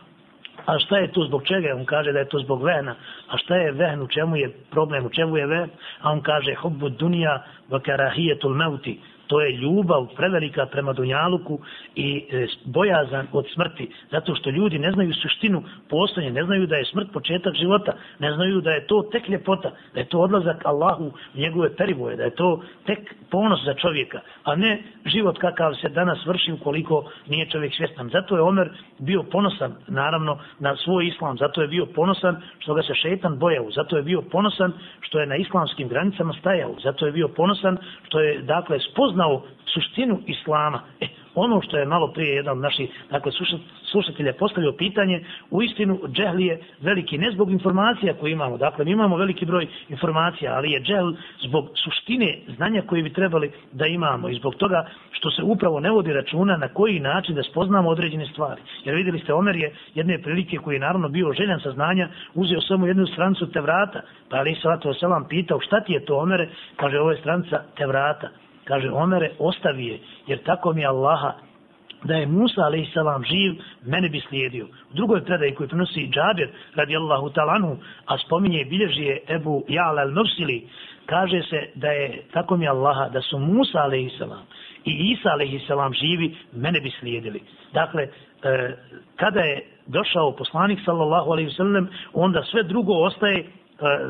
a šta je to zbog čega? On kaže da je to zbog vehna. A šta je vehn u čemu je problem u čemu je vehn? A on kaže hubbu dunija wa karahiyatul mauti to je ljubav prevelika prema Dunjaluku i e, bojazan od smrti, zato što ljudi ne znaju suštinu postojanja, ne znaju da je smrt početak života, ne znaju da je to tek ljepota, da je to odlazak Allahu u njegove perivoje, da je to tek ponos za čovjeka, a ne život kakav se danas vrši ukoliko nije čovjek svjestan. Zato je Omer bio ponosan, naravno, na svoj islam, zato je bio ponosan što ga se šetan bojao, zato je bio ponosan što je na islamskim granicama stajao, zato je bio ponosan što je, dakle, spoznao spoznao suštinu islama, e, ono što je malo prije jedan od naših dakle, slušatelja postavio pitanje, u istinu džehl je veliki, ne zbog informacija koje imamo, dakle mi imamo veliki broj informacija, ali je džehl zbog suštine znanja koje bi trebali da imamo i zbog toga što se upravo ne vodi računa na koji način da spoznamo određene stvari. Jer vidjeli ste, Omer je jedne prilike koji je naravno bio željan sa znanja, uzeo samo jednu strancu te vrata, pa ali Salatu selam pitao šta ti je to Omere, kaže ovo je stranca te vrata kaže Omere, ostavi je, jer tako mi Allaha da je Musa a.s. živ, mene bi slijedio. U drugoj predaji koju prenosi Džabir radijallahu talanu, a spominje bilježije Ebu Jal al-Nursili, kaže se da je tako mi Allaha da su Musa a.s. i Isa a.s. živi, mene bi slijedili. Dakle, e, kada je došao poslanik sallallahu alaihi sallam, onda sve drugo ostaje e,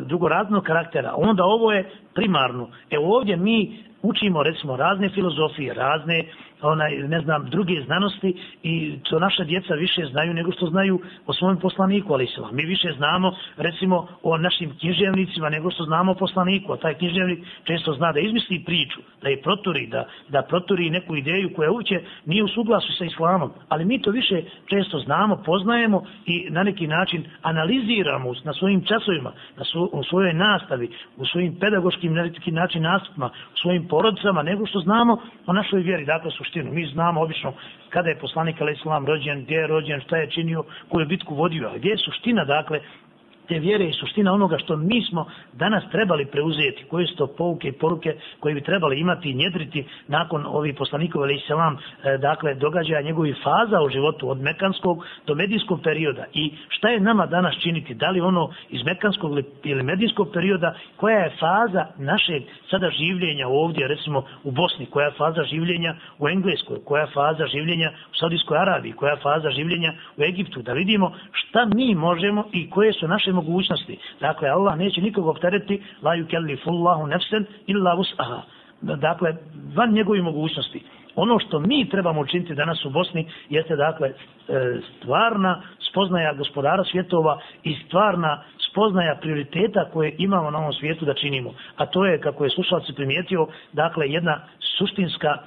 drugoraznog karaktera. Onda ovo je primarno. E ovdje mi učimo recimo razne filozofije, razne onaj, ne znam, druge znanosti i to naša djeca više znaju nego što znaju o svom poslaniku, ali se mi više znamo recimo o našim književnicima nego što znamo o poslaniku, a taj književnik često zna da izmisli priču, da je proturi, da, da proturi neku ideju koja uopće nije u suglasu sa islamom, ali mi to više često znamo, poznajemo i na neki način analiziramo na svojim časovima, na svo, u svojoj nastavi, u svojim pedagoškim na neki način nastupima, u svojim porodicama, nego što znamo o našoj vjeri, dakle su suštinu. Mi znamo obično kada je poslanik Ali Islam rođen, gdje je rođen, šta je činio, koju bitku vodio, a gdje je suština, dakle, te vjere i suština onoga što mi smo danas trebali preuzeti, koje su to pouke i poruke koje bi trebali imati i njedriti nakon ovih poslanikova ili selam, e, dakle, događaja njegovih faza u životu od mekanskog do medijskog perioda. I šta je nama danas činiti, da li ono iz mekanskog ili medijskog perioda, koja je faza našeg sada življenja ovdje, recimo u Bosni, koja je faza življenja u Engleskoj, koja je faza življenja u Saudijskoj Arabiji, koja je faza življenja u Egiptu, da vidimo šta mi možemo i koje su naše mogućnosti. Dakle, Allah neće nikog optereti, la yukellifullahu nefsen illa us'aha. Dakle, van njegovi mogućnosti. Ono što mi trebamo učiniti danas u Bosni jeste dakle e, stvarna spoznaja gospodara svjetova i stvarna spoznaja prioriteta koje imamo na ovom svijetu da činimo. A to je, kako je slušalac primijetio, dakle jedna suštinska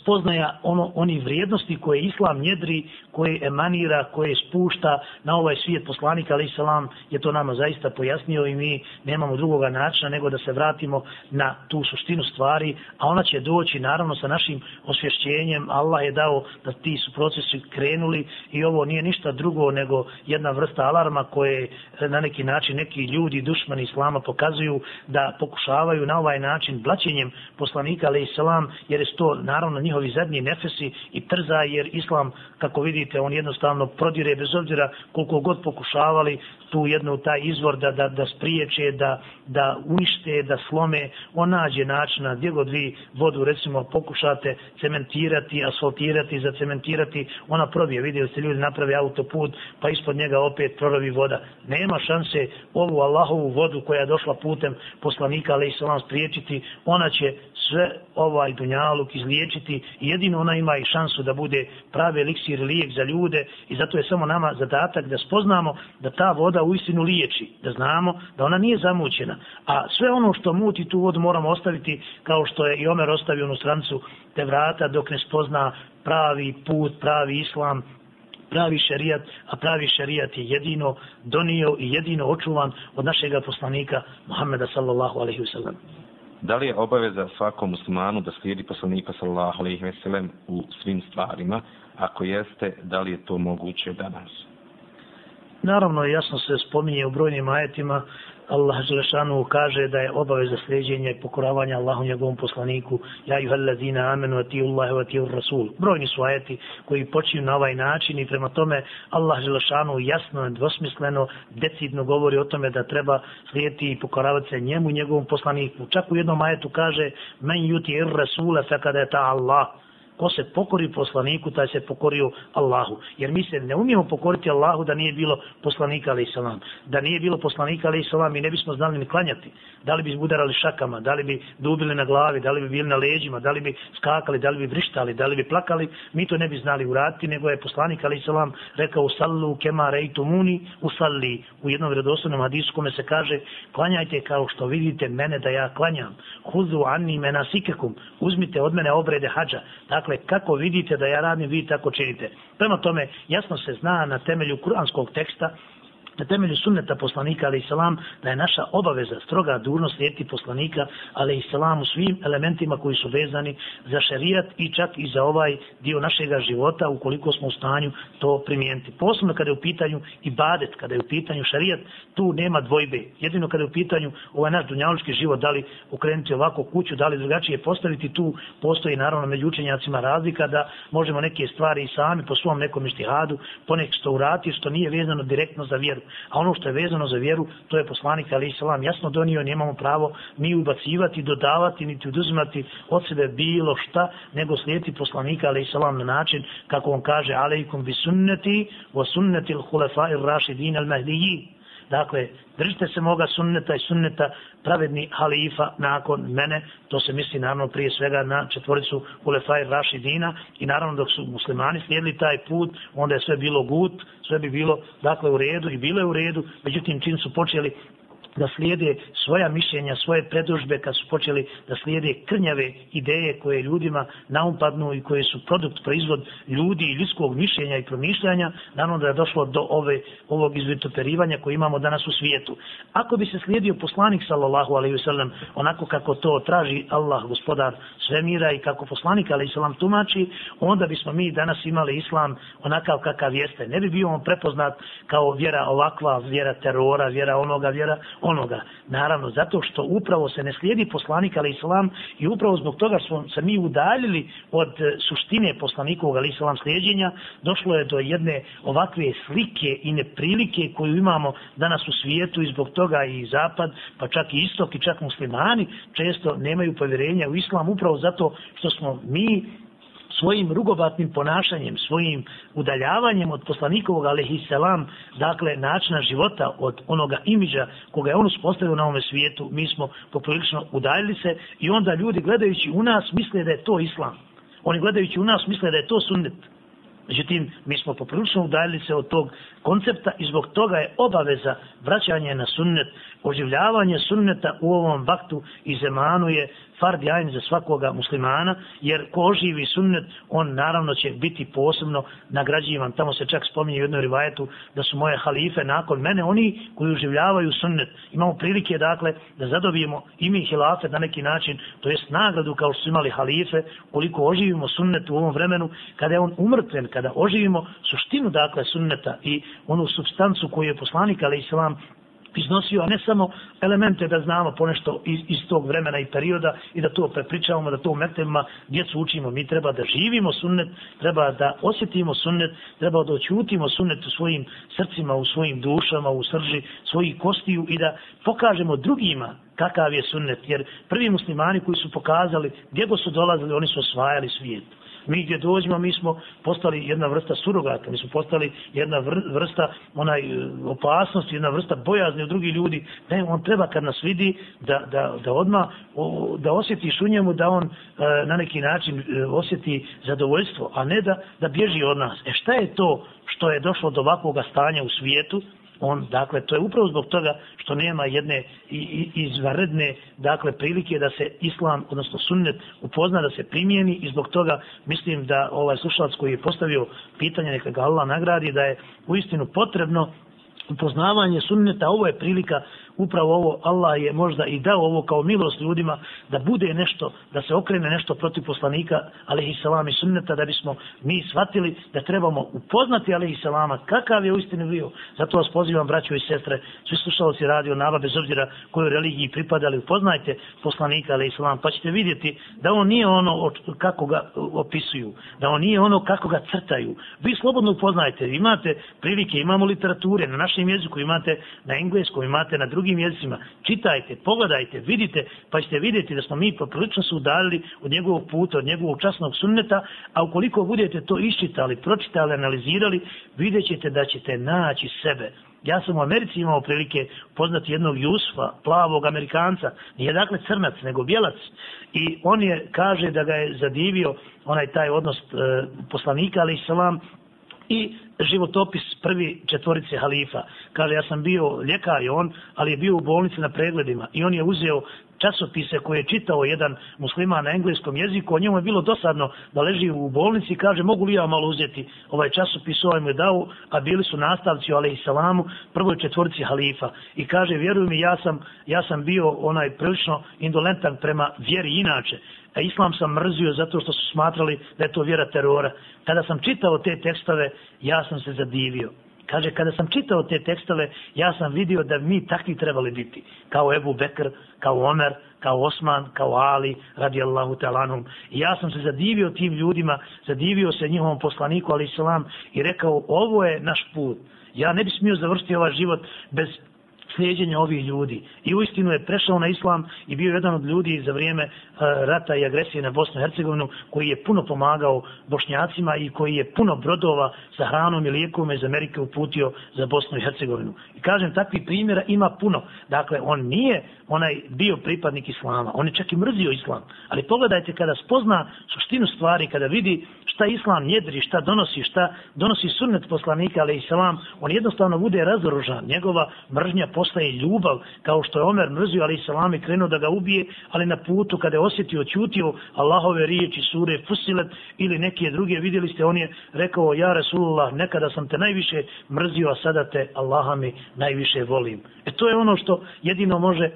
spoznaja ono, oni vrijednosti koje islam njedri, koje emanira, koje spušta na ovaj svijet poslanika, ali salam je to nama zaista pojasnio i mi nemamo drugoga načina nego da se vratimo na tu suštinu stvari, a ona će doći naravno sa našim osvješćenjem. Allah je dao da ti su procesi krenuli i ovo nije ništa drugo nego jedna vrsta alarma koje na neki način neki ljudi, dušmani islama pokazuju da pokušavaju na ovaj način blaćenjem poslanika, ali salam, jer je to naravno naravno njihovi zadnji nefesi i trza jer islam kako vidite on jednostavno prodire bez obzira koliko god pokušavali tu jedno taj izvor da, da, da spriječe, da, da unište, da slome, on nađe načina gdje god vi vodu recimo pokušate cementirati, asfaltirati, zacementirati, ona probije, vidjeli ste ljudi napravi autoput, pa ispod njega opet prorovi voda. Nema šanse ovu Allahovu vodu koja je došla putem poslanika, ali i se spriječiti, ona će sve ovaj dunjaluk izliječiti. I jedino ona ima i šansu da bude pravi eliksir lijek za ljude. I zato je samo nama zadatak da spoznamo da ta voda u istinu liječi, da znamo da ona nije zamućena. A sve ono što muti tu vodu moramo ostaviti kao što je i Omer ostavio onu strancu te vrata dok ne spozna pravi put, pravi islam, pravi šerijat, a pravi šerijat je jedino donio i jedino očuvan od našega poslanika Muhammeda sallallahu alaihi wa sallam. Da li je obaveza svakom muslimanu da slijedi poslanika sallallahu alejhi ve sellem u svim stvarima? Ako jeste, da li je to moguće danas? Naravno, jasno se spominje u brojnim ajetima, Allah Želešanu kaže da je obaveza sljeđenja i pokoravanja Allahu njegovom poslaniku Ja juha allazina amenu atiju Allahe ati atiju Rasul. Brojni su ajeti koji počinju na ovaj način i prema tome Allah Želešanu jasno i dvosmisleno decidno govori o tome da treba slijediti i pokoravati se njemu njegovom poslaniku. Čak u jednom ajetu kaže Men yuti ir Rasula fe kada je ta Allah ko se pokori poslaniku, taj se pokorio Allahu. Jer mi se ne umijemo pokoriti Allahu da nije bilo poslanika ali salam. Da nije bilo poslanika ali salam, mi ne bismo znali ni klanjati. Da li bi udarali šakama, da li bi dubili na glavi, da li bi bili na leđima, da li bi skakali, da li bi vrištali, da li bi plakali, mi to ne bi znali uraditi, nego je poslanik ali salam rekao sallu kema rejtumuni u salli. U jednom vredoslovnom hadisu kome se kaže klanjajte kao što vidite mene da ja klanjam. Huzu anni menasikekum. Uzmite od mene obrede hađa. Dakle, kako vidite da ja radim, vi tako činite. Prema tome, jasno se zna na temelju kuranskog teksta na temelju sunneta poslanika ali salam da je naša obaveza stroga dužnost slijediti poslanika ali salam u svim elementima koji su vezani za šerijat i čak i za ovaj dio našega života ukoliko smo u stanju to primijeniti. Posebno kada je u pitanju ibadet, kada je u pitanju šerijat, tu nema dvojbe. Jedino kada je u pitanju ovaj naš dunjalučki život, da li ukrenuti ovako kuću, da li drugačije postaviti, tu postoji naravno među učenjacima razlika da možemo neke stvari i sami po svom nekom ištihadu ponek što urati što nije vezano direktno za vjeru. A ono što je vezano za vjeru, to je poslanik Ali Isalam jasno donio, nemamo pravo ni ubacivati, dodavati, niti oduzimati od sebe bilo šta, nego slijeti poslanika Ali Isalam na način, kako on kaže, alaikum bi sunneti, wa sunneti l'hulefa ir rašidin al-mahdijin. Dakle, držite se moga sunneta i sunneta pravedni halifa nakon mene, to se misli naravno prije svega na četvoricu Ulefaj Rašidina i naravno dok su muslimani slijedili taj put, onda je sve bilo gut, sve bi bilo dakle u redu i bilo je u redu, međutim čim su počeli da slijede svoja mišljenja, svoje predužbe, kad su počeli da slijede krnjave ideje koje ljudima naumpadnu i koje su produkt, proizvod ljudi i ljudskog mišljenja i promišljanja, naravno da je došlo do ove, ovog izvitoperivanja koje imamo danas u svijetu. Ako bi se slijedio poslanik, sallallahu alaihi wasallam, onako kako to traži Allah, gospodar svemira i kako poslanik, alaihi wasallam, tumači, onda bismo mi danas imali islam onakav kakav jeste. Ne bi bio on prepoznat kao vjera ovakva, vjera terora, vjera onoga, vjera onoga. Naravno, zato što upravo se ne slijedi poslanik, ali islam, i upravo zbog toga smo se mi udaljili od e, suštine poslanikovog, ali islam, slijedjenja, došlo je do jedne ovakve slike i neprilike koju imamo danas u svijetu i zbog toga i zapad, pa čak i istok i čak muslimani često nemaju povjerenja u islam upravo zato što smo mi svojim rugobatnim ponašanjem, svojim udaljavanjem od poslanikovog alaihissalam, dakle načina života od onoga imidža koga je on uspostavio na ovome svijetu, mi smo poprilično udaljili se i onda ljudi gledajući u nas misle da je to islam. Oni gledajući u nas misle da je to sunnet. Međutim, mi smo poprilično udaljili se od tog koncepta i zbog toga je obaveza vraćanje na sunnet, oživljavanje sunneta u ovom vaktu i zemanu je fard ajn za svakoga muslimana, jer ko oživi sunnet, on naravno će biti posebno nagrađivan. Tamo se čak spominje u jednoj rivajetu da su moje halife nakon mene, oni koji oživljavaju sunnet. Imamo prilike, dakle, da zadobijemo imi hilafet na neki način, to jest nagradu kao što su imali halife, koliko oživimo sunnet u ovom vremenu, kada je on umrtven, kada oživimo suštinu, dakle, sunneta i onu substancu koju je poslanik, ali islam, iznosio, a ne samo elemente da znamo ponešto iz, iz tog vremena i perioda i da to prepričavamo, da to u metevima djecu učimo. Mi treba da živimo sunnet, treba da osjetimo sunnet, treba da oćutimo sunnet u svojim srcima, u svojim dušama, u srži svojih kostiju i da pokažemo drugima kakav je sunnet. Jer prvi muslimani koji su pokazali gdje go su dolazili, oni su osvajali svijet mi gdje dođemo, mi smo postali jedna vrsta surogata, mi smo postali jedna vrsta onaj e, opasnosti, jedna vrsta bojazni od drugih ljudi. Ne, on treba kad nas vidi da, da, da odma da osjetiš u njemu da on e, na neki način e, osjeti zadovoljstvo, a ne da, da bježi od nas. E šta je to što je došlo do ovakvog stanja u svijetu? On, dakle, to je upravo zbog toga što nema jedne izvaredne, dakle, prilike da se islam, odnosno sunnet, upozna da se primijeni i zbog toga mislim da ovaj slušalac koji je postavio pitanje, neka ga Allah nagradi, da je uistinu potrebno upoznavanje sunneta, ovo je prilika upravo ovo Allah je možda i dao ovo kao milost ljudima da bude nešto, da se okrene nešto protiv poslanika alaihi salam i sunneta da bismo mi shvatili da trebamo upoznati alaihi salama kakav je u istinu bio. Zato vas pozivam braćo i sestre, svi slušalci radio nava bez obzira kojoj religiji pripadali, upoznajte poslanika alaihi salam pa ćete vidjeti da on nije ono kako ga opisuju, da on nije ono kako ga crtaju. Vi slobodno upoznajte, imate prilike, imamo literature na našem jeziku, imate na engleskom, imate na drugim drugim jezicima. Čitajte, pogledajte, vidite, pa ćete vidjeti da smo mi poprilično se udalili od njegovog puta, od njegovog časnog sunneta, a ukoliko budete to iščitali, pročitali, analizirali, vidjet ćete da ćete naći sebe. Ja sam u Americi imao prilike poznati jednog Jusfa, plavog Amerikanca, nije dakle crnac, nego bjelac. I on je, kaže da ga je zadivio onaj taj odnos e, poslanika, ali i salam, i životopis prvi četvorice halifa. Kaže, ja sam bio ljekar i on, ali je bio u bolnici na pregledima i on je uzeo časopise koje je čitao jedan musliman na engleskom jeziku, o njemu je bilo dosadno da leži u bolnici i kaže, mogu li ja malo uzeti ovaj časopis, ovaj mu je dao, a bili su nastavci u alaihissalamu, prvoj četvorici halifa. I kaže, vjeruj mi, ja sam, ja sam bio onaj prilično indolentan prema vjeri inače, a islam sam mrzio zato što su smatrali da je to vjera terora. Kada sam čitao te tekstove, ja sam se zadivio. Kaže, kada sam čitao te tekstove, ja sam vidio da mi takvi trebali biti. Kao Ebu Bekr, kao Omer, kao Osman, kao Ali, radijallahu talanum. I ja sam se zadivio tim ljudima, zadivio se njihovom poslaniku, ali islam, i rekao, ovo je naš put. Ja ne bi smio završiti ovaj život bez slijedjenja ovih ljudi. I u istinu je prešao na islam i bio jedan od ljudi za vrijeme eh, rata i agresije na Bosnu i Hercegovinu koji je puno pomagao bošnjacima i koji je puno brodova sa hranom i lijekom iz Amerike uputio za Bosnu i Hercegovinu. I kažem, takvih primjera ima puno. Dakle, on nije onaj bio pripadnik islama. On je čak i mrzio islam. Ali pogledajte kada spozna suštinu stvari, kada vidi šta islam njedri, šta donosi, šta donosi sunnet poslanika, ali islam, on jednostavno bude razoružan. Njegova mržnja postaje postaje ljubav, kao što je Omer mrzio, ali i salam je krenuo da ga ubije, ali na putu kada je osjetio, čutio Allahove riječi, sure, fusilet ili neke druge, vidjeli ste, on je rekao, ja Resulullah, nekada sam te najviše mrzio, a sada te Allaha mi najviše volim. E to je ono što jedino može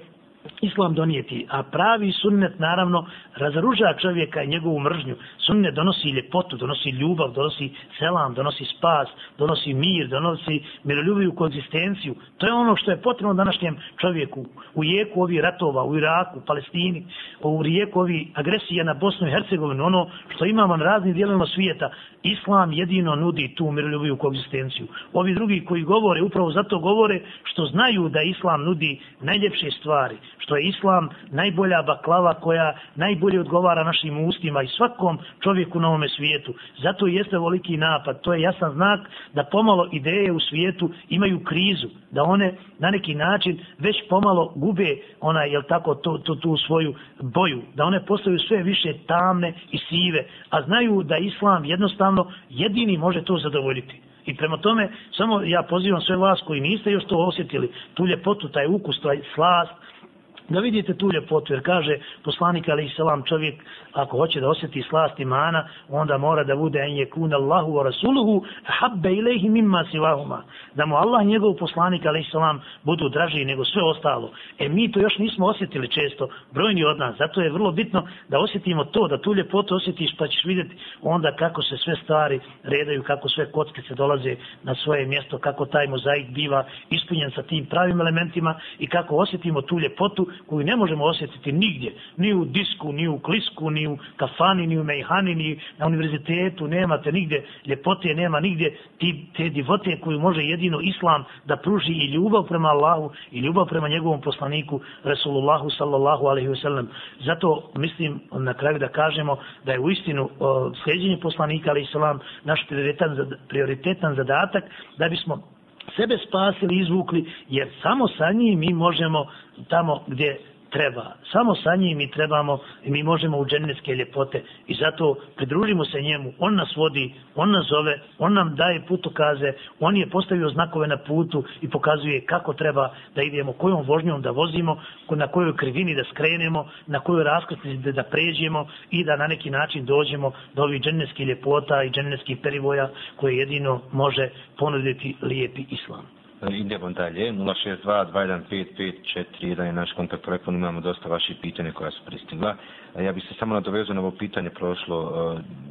islam donijeti, a pravi sunnet naravno razoruža čovjeka i njegovu mržnju. Sunnet donosi ljepotu, donosi ljubav, donosi selam, donosi spas, donosi mir, donosi miroljubivu konzistenciju. To je ono što je potrebno današnjem čovjeku u jeku ovi ratova, u Iraku, u Palestini, u rijeku ovi agresija na Bosnu i Hercegovinu, ono što imamo na raznim dijelovima svijeta, Islam jedino nudi tu miroljubivu konzistenciju. Ovi drugi koji govore, upravo zato govore što znaju da Islam nudi najljepše stvari, što je islam najbolja baklava koja najbolje odgovara našim ustima i svakom čovjeku na ovome svijetu. Zato jeste veliki napad. To je jasan znak da pomalo ideje u svijetu imaju krizu, da one na neki način već pomalo gube ona jel tako to, to, tu svoju boju, da one postaju sve više tamne i sive, a znaju da islam jednostavno jedini može to zadovoljiti. I prema tome, samo ja pozivam sve vas koji niste još to osjetili, tu ljepotu, taj ukus, taj slast, da vidite tu ljepotu, jer kaže poslanik ali selam čovjek ako hoće da osjeti slast imana, onda mora da bude en yekun Allahu wa rasuluhu habba ilayhi mimma siwahuma. Da mu Allah njegov poslanik ali salam, budu draži nego sve ostalo. E mi to još nismo osjetili često, brojni od nas, zato je vrlo bitno da osjetimo to, da tu ljepotu osjetiš pa ćeš vidjeti onda kako se sve stvari redaju, kako sve kockice dolaze na svoje mjesto, kako taj mozaik biva ispunjen sa tim pravim elementima i kako osjetimo tu ljepotu koju ne možemo osjetiti nigdje, ni u disku, ni u klisku, ni u kafani, ni u mejhani, ni na univerzitetu, nemate nigdje, ljepote nema nigdje, ti, te divote koju može jedino Islam da pruži i ljubav prema Allahu i ljubav prema njegovom poslaniku Rasulullahu sallallahu alaihi wasallam. Zato mislim na kraju da kažemo da je u istinu sljeđenje poslanika alaihi salam naš prioritetan, prioritetan zadatak da bismo sebe spasili, izvukli, jer samo sa njim mi možemo tamo gdje treba. Samo sa njim mi trebamo i mi možemo u dženevske ljepote i zato pridružimo se njemu. On nas vodi, on nas zove, on nam daje putokaze, on je postavio znakove na putu i pokazuje kako treba da idemo, kojom vožnjom da vozimo, na kojoj krivini da skrenemo, na kojoj raskrsnici da, da pređemo i da na neki način dođemo do ovih dženevskih ljepota i dženevskih perivoja koje jedino može ponuditi lijepi islam. Idemo dalje. 062-215-541 je naš kontakt telefon. Imamo dosta vaših pitanja koja su pristigla. Ja bih se samo nadovezao na ovo pitanje prošlo. E,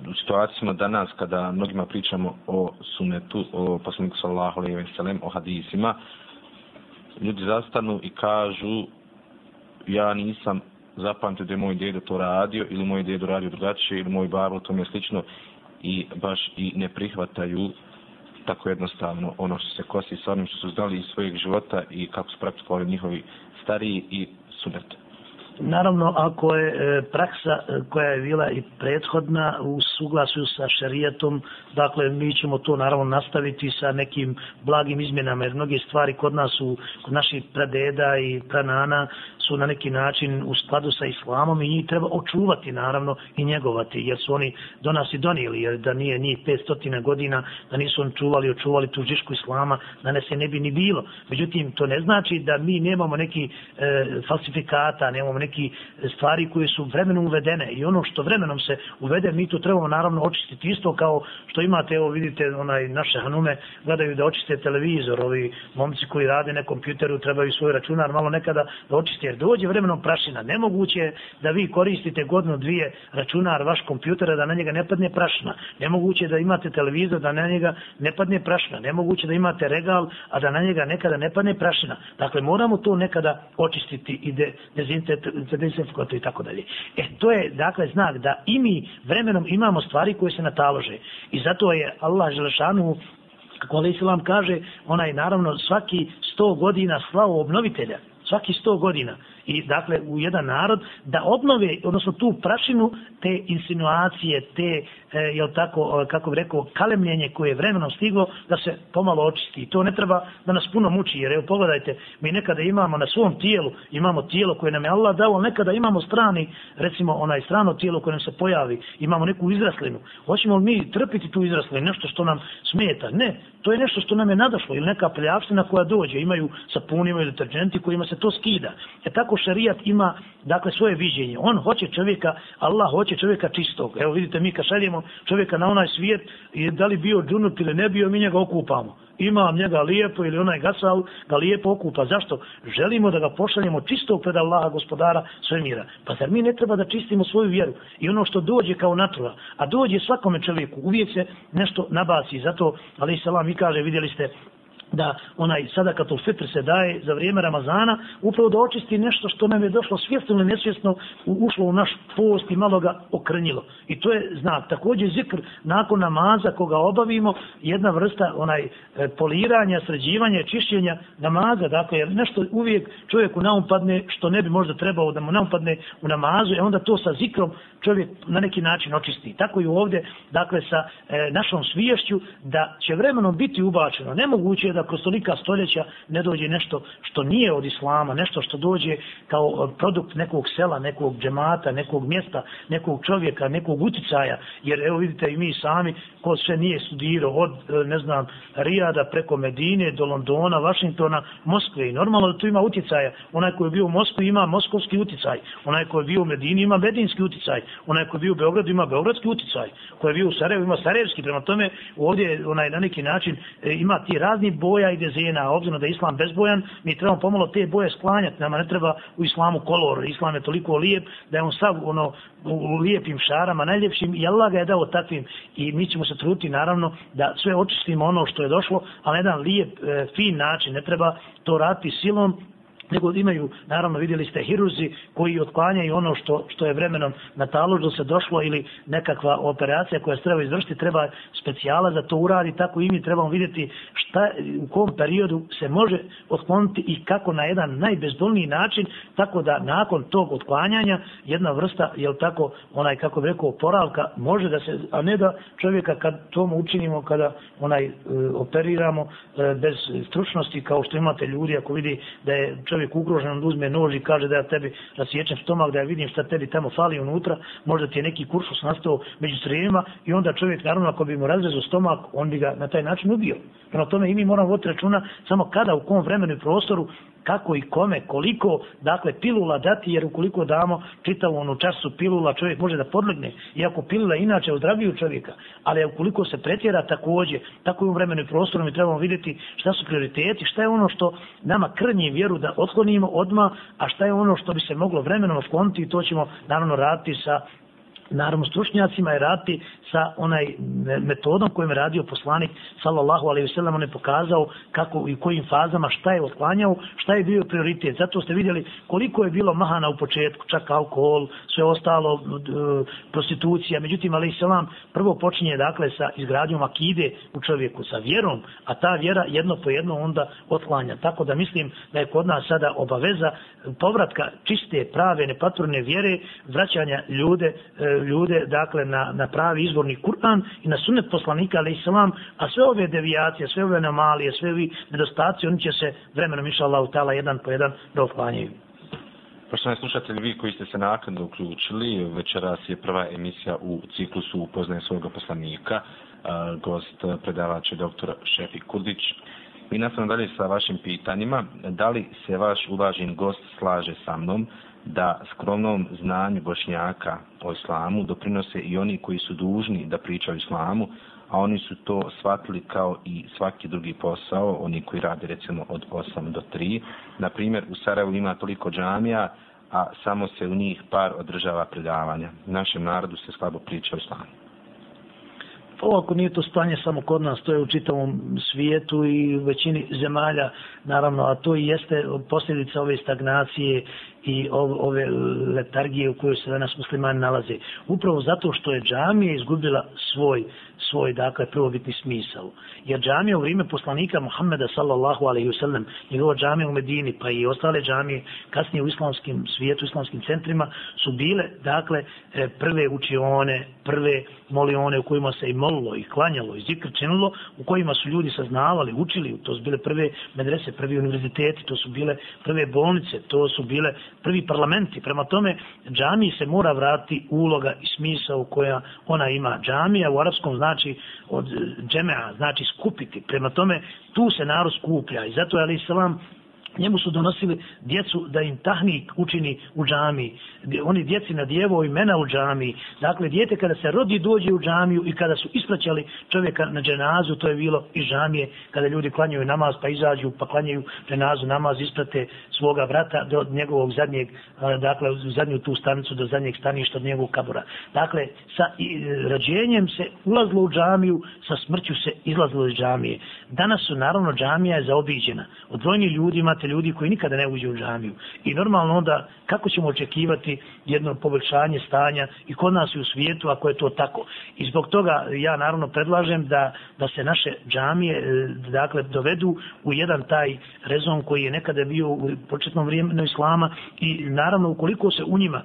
u situacijama danas kada mnogima pričamo o sunetu, o poslaniku sallahu alaihi veselem, o hadisima, ljudi zastanu i kažu ja nisam zapamtio da je moj dedo to radio ili moj dedo radio drugačije ili moj babo to mi je slično i baš i ne prihvataju tako jednostavno ono što se kosi sa onim što su znali iz svojeg života i kako su praktikovali njihovi stariji i sunete. Naravno, ako je e, praksa e, koja je bila i prethodna u suglasju sa šarijetom, dakle, mi ćemo to naravno nastaviti sa nekim blagim izmjenama, jer mnoge stvari kod nas su, kod naših pradeda i pranana, su na neki način u skladu sa islamom i njih treba očuvati naravno i njegovati jer su oni do nas i donijeli jer da nije njih 500 godina da nisu on čuvali očuvali tu žišku islama da ne se ne bi ni bilo. Međutim to ne znači da mi nemamo neki e, falsifikata nemamo neki stvari koje su vremenom uvedene i ono što vremenom se uvede mi to trebamo naravno očistiti isto kao što imate evo vidite onaj naše hanume gledaju da očiste televizor ovi momci koji rade na kompjuteru trebaju svoj računar malo nekada da očiste jer dođe vremenom prašina. Nemoguće da vi koristite godinu dvije računar vaš kompjuter da na njega ne padne prašina. Nemoguće da imate televizor da na njega ne padne prašina. Nemoguće da imate regal a da na njega nekada ne padne prašina. Dakle, moramo to nekada očistiti i de, dezinfekovati i tako dalje. E, to je, dakle, znak da i mi vremenom imamo stvari koje se natalože. I zato je Allah Želešanu kako Ali Islam kaže, onaj naravno svaki sto godina slavu obnovitelja svaki sto godina i dakle u jedan narod da obnove, odnosno tu prašinu te insinuacije, te e, jel tako, e, kako bih rekao, kalemljenje koje je vremenom stiglo da se pomalo očisti. I to ne treba da nas puno muči, jer evo pogledajte, mi nekada imamo na svom tijelu, imamo tijelo koje nam je Allah dao, nekada imamo strani, recimo onaj strano tijelo koje nam se pojavi, imamo neku izraslinu. Hoćemo li mi trpiti tu izraslinu, nešto što nam smeta? Ne, to je nešto što nam je nadašlo ili neka prljavština koja dođe, imaju sapuni, imaju deterđenti kojima se to skida. E tako šarijat ima dakle svoje viđenje. On hoće čovjeka, Allah hoće čovjeka čistog. Evo vidite mi kad šaljemo čovjeka na onaj svijet, da li bio džunut ili ne bio, mi njega okupamo imam njega lijepo ili onaj gasal ga lijepo okupa. Zašto? Želimo da ga pošaljemo čistog pred Allaha gospodara sve mira. Pa zar mi ne treba da čistimo svoju vjeru i ono što dođe kao natura, a dođe svakome čovjeku, uvijek se nešto nabaci. Zato, ali i salam, i kaže, vidjeli ste da onaj sada kad fitr se daje za vrijeme Ramazana, upravo da očisti nešto što nam je došlo svjesno ili nesvjesno ušlo u naš post i malo ga okrnjilo. I to je znak. Također zikr nakon namaza koga obavimo, jedna vrsta onaj e, poliranja, sređivanja, čišćenja namaza. Dakle, jer nešto uvijek čovjeku naumpadne što ne bi možda trebao da mu naumpadne u namazu, i onda to sa zikrom čovjek na neki način očisti. Tako i ovdje, dakle, sa e, našom sviješću da će vremenom biti ubačeno. Nemoguće je da kroz tolika stoljeća ne dođe nešto što nije od islama, nešto što dođe kao e, produkt nekog sela, nekog džemata, nekog mjesta, nekog čovjeka, nekog uticaja, jer evo vidite i mi sami, ko sve nije studirao od, e, ne znam, Rijada preko Medine do Londona, Vašingtona, Moskve. I normalno da tu ima uticaja. Onaj koji je bio u Moskvi ima moskovski uticaj, onaj koji je bio u Medini ima medinski uticaj, onaj koji je bio u Beogradu ima beogradski uticaj, koji je bio u Sarajevu ima sarajevski, prema tome ovdje onaj, na neki način e, ima ti razni boja i dezena, obzirom da je islam bezbojan, mi trebamo pomalo te boje sklanjati, nama ne treba u islamu kolor, islam je toliko lijep da je on sav ono, u lijepim šarama, najljepšim i Allah ga je dao takvim. I mi ćemo se truti naravno da sve očistimo ono što je došlo, ali na jedan lijep, e, fin način, ne treba to raditi silom, nego imaju, naravno vidjeli ste hiruzi koji otklanjaju ono što, što je vremenom na taložu se došlo ili nekakva operacija koja se treba izvršiti, treba specijala za to uradi, tako i mi trebamo vidjeti šta, u kom periodu se može otkloniti i kako na jedan najbezbolniji način, tako da nakon tog otklanjanja jedna vrsta, jel tako, onaj, kako bi rekao, poravka može da se, a ne da čovjeka kad tomu učinimo, kada onaj e, operiramo e, bez stručnosti, kao što imate ljudi, ako vidi da je čovjek čovjek ugrožen, on uzme nož i kaže da ja tebi rasječem stomak, da ja vidim šta tebi tamo fali unutra, možda ti je neki kuršus nastao među sredima i onda čovjek, naravno, ako bi mu razrezao stomak, on bi ga na taj način ubio. Prema tome i mi moramo voditi računa samo kada, u kom vremenu i prostoru kako i kome, koliko, dakle, pilula dati, jer ukoliko damo čitavu onu času pilula, čovjek može da podlegne, iako pilula inače ozdravljuju čovjeka, ali ukoliko se pretjera takođe, tako i u vremenu i prostoru mi trebamo vidjeti šta su prioriteti, šta je ono što nama krnje vjeru da otklonimo odma, a šta je ono što bi se moglo vremenom otkloniti i to ćemo naravno raditi sa naravno stručnjacima i raditi sa onaj metodom kojim je radio poslanik sallallahu alejhi ve sellem on je pokazao kako i kojim fazama šta je otklanjao šta je bio prioritet. Zato ste vidjeli koliko je bilo mahana u početku čak alkohol sve ostalo prostitucija. Međutim alejhi selam prvo počinje dakle sa izgradnjom akide u čovjeku sa vjerom a ta vjera jedno po jedno onda otklanja. Tako da mislim da je kod nas sada obaveza povratka čiste prave nepatrune vjere vraćanja ljude e, ljude dakle na, na pravi izvorni Kur'an i na sunnet poslanika ali islam, a sve ove devijacije, sve ove anomalije, sve ovi nedostaci, oni će se vremenom inša Allah utala jedan po jedan da oklanjaju. Poštovani slušatelji, vi koji ste se nakon uključili, večeras je prva emisija u ciklusu upoznaje svog poslanika, gost predavač je doktor Šefi Kudić. Mi nastavno dalje sa vašim pitanjima. Da li se vaš uvažen gost slaže sa mnom da skromnom znanju bošnjaka o islamu doprinose i oni koji su dužni da pričaju o islamu, a oni su to shvatili kao i svaki drugi posao, oni koji rade recimo od 8 do 3. Na primjer, u Sarajevu ima toliko džamija, a samo se u njih par održava predavanja. Našem narodu se slabo priča o islamu. Ovako nije to stanje samo kod nas, to je u čitavom svijetu i u većini zemalja, naravno, a to i jeste posljedica ove stagnacije i ove letargije u kojoj se danas muslimani nalaze. Upravo zato što je džamija izgubila svoj svoj dakle prvobitni smisao. Jer džamija u vrijeme poslanika Muhammeda sallallahu alaihi wasallam, njegova džamija u Medini pa i ostale džamije kasnije u islamskim svijetu, islamskim centrima su bile dakle e, prve učione, prve molione u kojima se i molilo i klanjalo i zikr činilo, u kojima su ljudi saznavali, učili, to su bile prve medrese, prvi univerziteti, to su bile prve bolnice, to su bile prvi parlamenti. Prema tome, džamiji se mora vrati uloga i smisao koja ona ima. Džamija u arapskom znači od džemea, znači skupiti. Prema tome, tu se narod skuplja i zato je Ali Salam njemu su donosili djecu da im tahnik učini u džami. Oni djeci na djevo imena u džami. Dakle, djete kada se rodi dođe u džamiju i kada su ispraćali čovjeka na dženazu, to je bilo i džamije, kada ljudi klanjaju namaz pa izađu pa klanjaju dženazu namaz, isprate svoga vrata do njegovog zadnjeg, dakle, u zadnju tu stanicu, do zadnjeg staništa od njegovog kabura. Dakle, sa e, rađenjem se ulazlo u džamiju, sa smrću se izlazilo iz džamije. Danas su, naravno, džamija je zaobiđena. Odvojni ljudi imate imate ljudi koji nikada ne uđe u džamiju. I normalno onda, kako ćemo očekivati jedno poboljšanje stanja i kod nas i u svijetu, ako je to tako. I zbog toga ja naravno predlažem da, da se naše džamije e, dakle, dovedu u jedan taj rezon koji je nekada bio u početnom vrijemenu islama i naravno ukoliko se u njima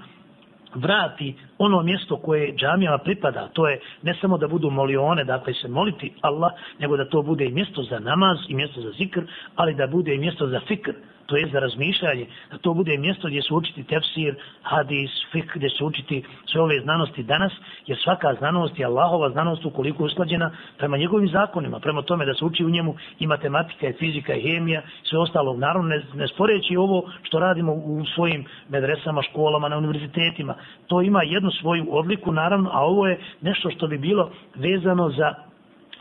vrati ono mjesto koje džamijama pripada, to je ne samo da budu molione, dakle se moliti Allah, nego da to bude i mjesto za namaz i mjesto za zikr, ali da bude i mjesto za fikr, to je za razmišljanje, da to bude mjesto gdje se učiti tefsir, hadis, fik, gdje se učiti sve ove znanosti danas, jer svaka znanost je Allahova znanost ukoliko je usklađena prema njegovim zakonima, prema tome da se uči u njemu i matematika, i fizika, i hemija, sve ostalo, naravno ne, ne sporeći ovo što radimo u svojim medresama, školama, na univerzitetima, to ima jednu svoju obliku, naravno, a ovo je nešto što bi bilo vezano za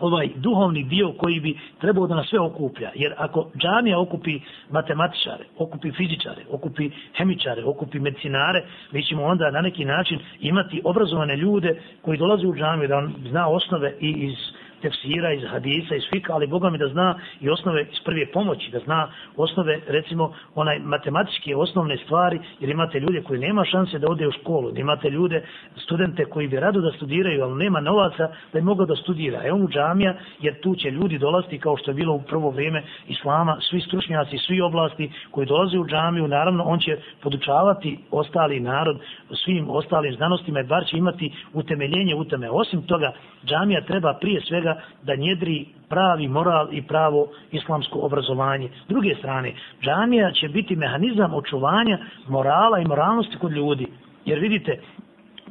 ovaj duhovni dio koji bi trebao da nas sve okuplja. Jer ako džamija okupi matematičare, okupi fizičare, okupi hemičare, okupi medicinare, mi ćemo onda na neki način imati obrazovane ljude koji dolaze u džamiju da on zna osnove i iz tefsira, iz hadisa, iz fika, ali Boga mi da zna i osnove iz prve pomoći, da zna osnove, recimo, onaj matematičke osnovne stvari, jer imate ljude koji nema šanse da ode u školu, da imate ljude, studente koji bi rado da studiraju, ali nema novaca da je mogao da studira. Evo mu džamija, jer tu će ljudi dolaziti kao što je bilo u prvo vrijeme Islama, svi stručnjaci, svi oblasti koji dolaze u džamiju, naravno on će podučavati ostali narod svim ostalim znanostima i bar će imati utemeljenje u tome. Osim toga, džamija treba prije svega toga da njedri pravi moral i pravo islamsko obrazovanje. S druge strane, džamija će biti mehanizam očuvanja morala i moralnosti kod ljudi. Jer vidite,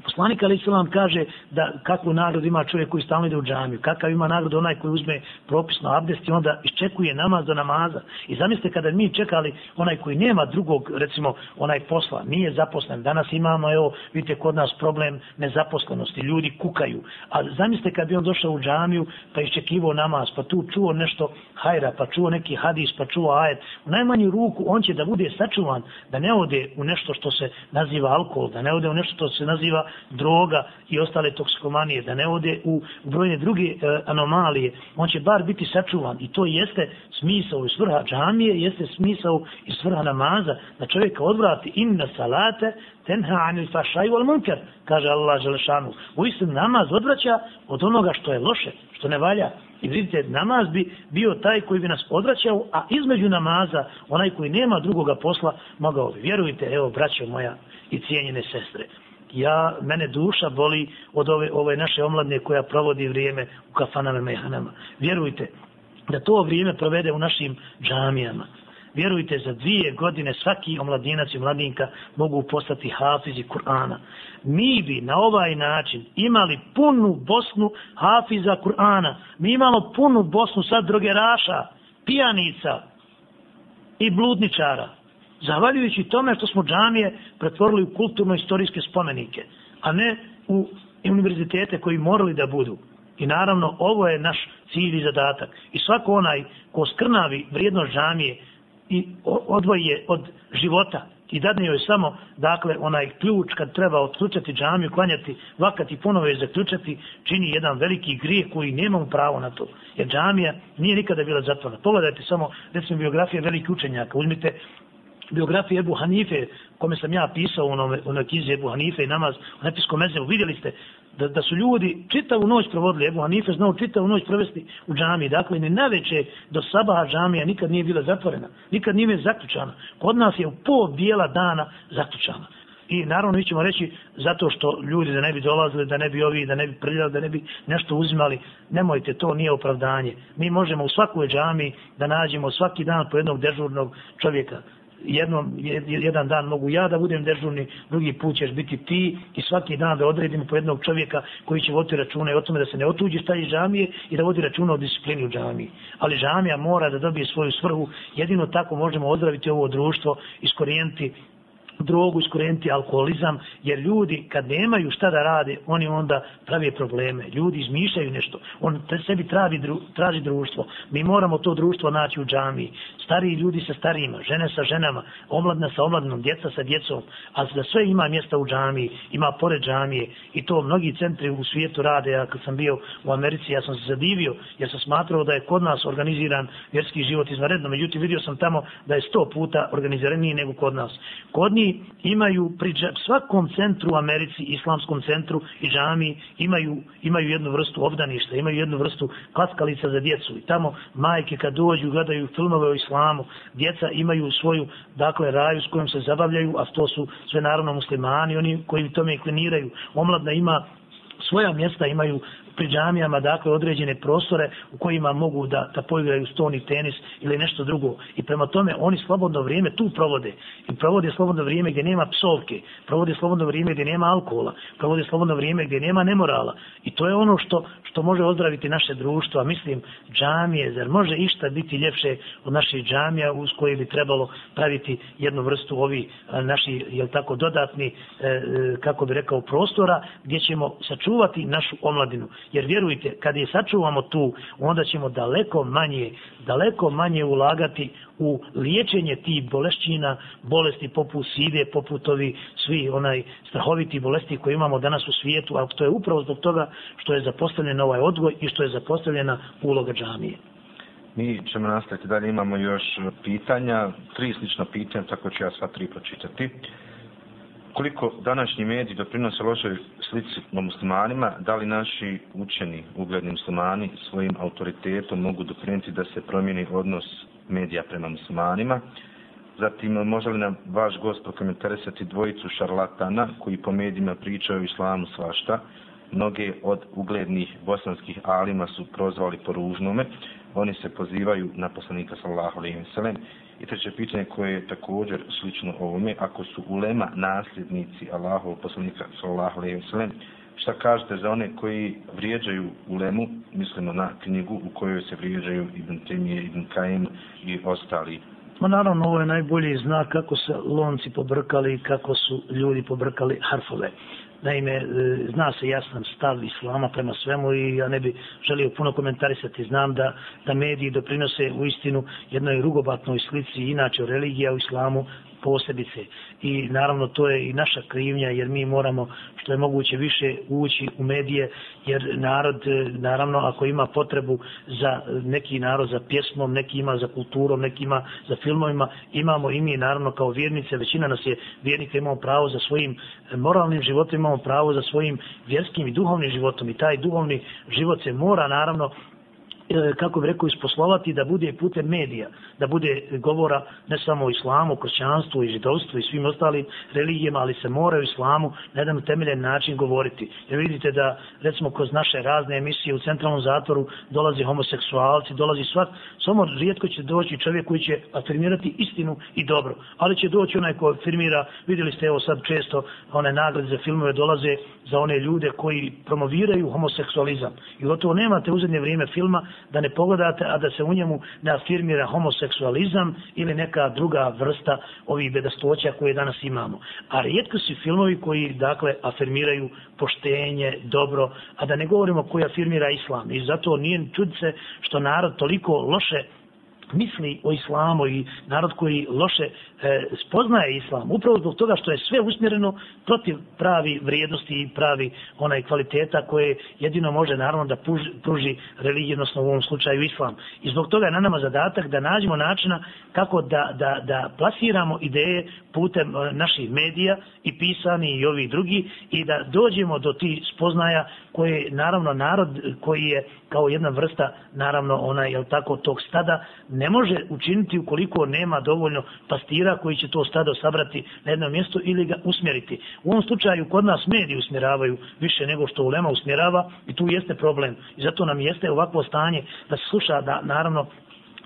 Poslanik Ali Islam kaže da kakvu nagradu ima čovjek koji stalno ide u džamiju, kakav ima nagradu onaj koji uzme propisno abdest i onda iščekuje namaz do namaza. I zamislite kada mi čekali onaj koji nema drugog, recimo onaj posla, nije zaposlen. Danas imamo, evo, vidite, kod nas problem nezaposlenosti, ljudi kukaju. A zamislite kad bi on došao u džamiju pa iščekivo namaz, pa tu čuo nešto hajra, pa čuo neki hadis, pa čuo ajet. U najmanju ruku on će da bude sačuvan, da ne ode u nešto što se naziva alkohol, da ne ode u nešto što se naziva droga i ostale toksikomanije, da ne ode u brojne druge e, anomalije, on će bar biti sačuvan i to jeste smisao i svrha džamije, jeste smisao i svrha namaza, da čovjeka odvrati inna salate tenha anil fašaj wal munker, kaže Allah Želešanu. U istim namaz odvraća od onoga što je loše, što ne valja. I vidite, namaz bi bio taj koji bi nas odvraćao, a između namaza, onaj koji nema drugoga posla, mogao bi. Vjerujte, evo, braćo moja i cijenjene sestre, ja, mene duša boli od ove, ove naše omladne koja provodi vrijeme u kafanama i mehanama. Vjerujte da to vrijeme provede u našim džamijama. Vjerujte, za dvije godine svaki omladinac i mladinka mogu postati hafizi Kur'ana. Mi bi na ovaj način imali punu Bosnu hafiza Kur'ana. Mi imamo punu Bosnu sad drogeraša, pijanica i bludničara zahvaljujući tome što smo džamije pretvorili u kulturno-istorijske spomenike, a ne u univerzitete koji morali da budu. I naravno, ovo je naš cilj i zadatak. I svako onaj ko skrnavi vrijednost džamije i odvoji je od života i dadne joj samo, dakle, onaj ključ kad treba otključati džamiju, klanjati, vakati, ponovo je zaključati, čini jedan veliki grijeh koji nemamo pravo na to. Jer džamija nije nikada bila zatvorna. Pogledajte samo, recimo, biografije velikih učenjaka. Uzmite biografije Ebu Hanife, kome sam ja pisao u onoj, onoj knjizi Ebu Hanife i namaz u nepiskom mezevu, vidjeli ste da, da su ljudi čitavu noć provodili, Ebu Hanife znao čitavu noć provesti u džami, dakle ni naveče do sabaha džamija nikad nije bila zatvorena, nikad nije zaključana. Kod nas je u pol bijela dana zaključana. I naravno mi ćemo reći zato što ljudi da ne bi dolazili, da ne bi ovi, da ne bi prljali, da ne bi nešto uzimali, nemojte, to nije opravdanje. Mi možemo u svakoj džami da nađemo svaki dan po jednog dežurnog čovjeka jednom, jedan dan mogu ja da budem dežurni, drugi put ćeš biti ti i svaki dan da odredimo po jednog čovjeka koji će voditi računa i o tome da se ne otuđi šta iz džamije i da vodi računa o disciplini u džamiji. Ali džamija mora da dobije svoju svrhu, jedino tako možemo ozdraviti ovo društvo, iskorijeniti drogu, iskoreniti alkoholizam, jer ljudi kad nemaju šta da rade, oni onda pravi probleme. Ljudi izmišljaju nešto. On sebi traži, dru, traži društvo. Mi moramo to društvo naći u džamiji. Stariji ljudi sa starijima, žene sa ženama, omladna sa omladnom, djeca sa djecom, a da sve ima mjesta u džamiji, ima pored džamije i to mnogi centri u svijetu rade. Ja kad sam bio u Americi, ja sam se zadivio, jer sam smatrao da je kod nas organiziran vjerski život izvanredno. Međutim, vidio sam tamo da je sto puta organiziraniji nego kod nas. Kod njih imaju pri svakom centru u Americi, islamskom centru i džami, imaju, imaju jednu vrstu obdaništa, imaju jednu vrstu klaskalica za djecu. I tamo majke kad dođu gledaju filmove o islamu, djeca imaju svoju dakle, raju s kojom se zabavljaju, a to su sve naravno muslimani, oni koji tome kliniraju. Omladna ima svoja mjesta imaju pri džamijama, dakle, određene prostore u kojima mogu da, da poigraju stoni tenis ili nešto drugo. I prema tome, oni slobodno vrijeme tu provode. I provode slobodno vrijeme gdje nema psovke, provode slobodno vrijeme gdje nema alkohola, provode slobodno vrijeme gdje nema nemorala. I to je ono što, što može ozdraviti naše društvo. A mislim, džamije, zar može išta biti ljepše od naših džamija uz koje bi trebalo praviti jednu vrstu ovi naši, jel tako, dodatni, e, e, kako bi rekao, prostora gdje ćemo sačuvati našu omladinu jer vjerujte, kad je sačuvamo tu, onda ćemo daleko manje, daleko manje ulagati u liječenje tih bolešćina, bolesti poput side, poput ovi svi onaj strahoviti bolesti koje imamo danas u svijetu, a to je upravo zbog toga što je zapostavljen ovaj odgoj i što je zapostavljena uloga džamije. Mi ćemo nastaviti dalje, imamo još pitanja, tri slična pitanja, tako ću ja sva tri pročitati koliko današnji mediji doprinose lošoj slici na muslimanima, da li naši učeni, ugledni muslimani svojim autoritetom mogu dopriniti da se promijeni odnos medija prema muslimanima? Zatim, može li nam vaš gost prokomentarisati dvojicu šarlatana koji po medijima pričaju o islamu svašta? Mnoge od uglednih bosanskih alima su prozvali po ružnome. Oni se pozivaju na poslanika sallahu alaihi wa I treće pitanje koje je također slično ovome, ako su ulema nasljednici Allahov poslanika sallallahu alejhi ve sellem, šta kažete za one koji vrijeđaju ulemu, mislimo na knjigu u kojoj se vrijeđaju Ibn Temije, Ibn Kajim i ostali? Ma naravno, ovo je najbolji znak kako se lonci pobrkali, kako su ljudi pobrkali harfove. Naime, e, zna se jasan stav islama prema svemu i ja ne bi želio puno komentarisati. Znam da, da mediji doprinose u istinu jednoj rugobatnoj slici inače o religija u islamu posebice. I naravno to je i naša krivnja jer mi moramo što je moguće više ući u medije jer narod e, naravno ako ima potrebu za neki narod za pjesmom, neki ima za kulturom, neki ima za filmovima, imamo i mi naravno kao vjernice, većina nas je vjernika imamo pravo za svojim e, moralnim životom, imamo pravo za svojim vjerskim i duhovnim životom i taj duhovni život se mora naravno E, kako bi rekao, isposlovati da bude putem medija, da bude govora ne samo o islamu, kršćanstvu i židovstvu i svim ostalim religijama, ali se mora o islamu na jedan temeljen način govoriti. Jer vidite da, recimo, kroz naše razne emisije u centralnom zatvoru dolazi homoseksualci, dolazi svak, samo rijetko će doći čovjek koji će afirmirati istinu i dobro, ali će doći onaj ko afirmira, vidjeli ste evo sad često one nagrade za filmove dolaze za one ljude koji promoviraju homoseksualizam. I gotovo nemate u zadnje vrijeme filma da ne pogledate, a da se u njemu ne afirmira homoseksualizam ili neka druga vrsta ovih bedastoća koje danas imamo. A rijetko su filmovi koji, dakle, afirmiraju poštenje, dobro, a da ne govorimo koji afirmira islam. I zato nije čudice što narod toliko loše misli o islamu i narod koji loše e, spoznaje islam, upravo zbog toga što je sve usmjereno protiv pravi vrijednosti i pravi onaj kvaliteta koje jedino može naravno da pruži, pruži religijnosno u ovom slučaju islam. I zbog toga je na nama zadatak da nađemo načina kako da, da, da plasiramo ideje putem e, naših medija i pisani i ovi drugi i da dođemo do tih spoznaja koje naravno narod koji je kao jedna vrsta naravno ona je tako tog stada ne može učiniti ukoliko nema dovoljno pastira koji će to stado sabrati na jedno mjesto ili ga usmjeriti. U ovom slučaju kod nas mediji usmjeravaju više nego što ulema usmjerava i tu jeste problem. I zato nam jeste ovakvo stanje da se sluša da naravno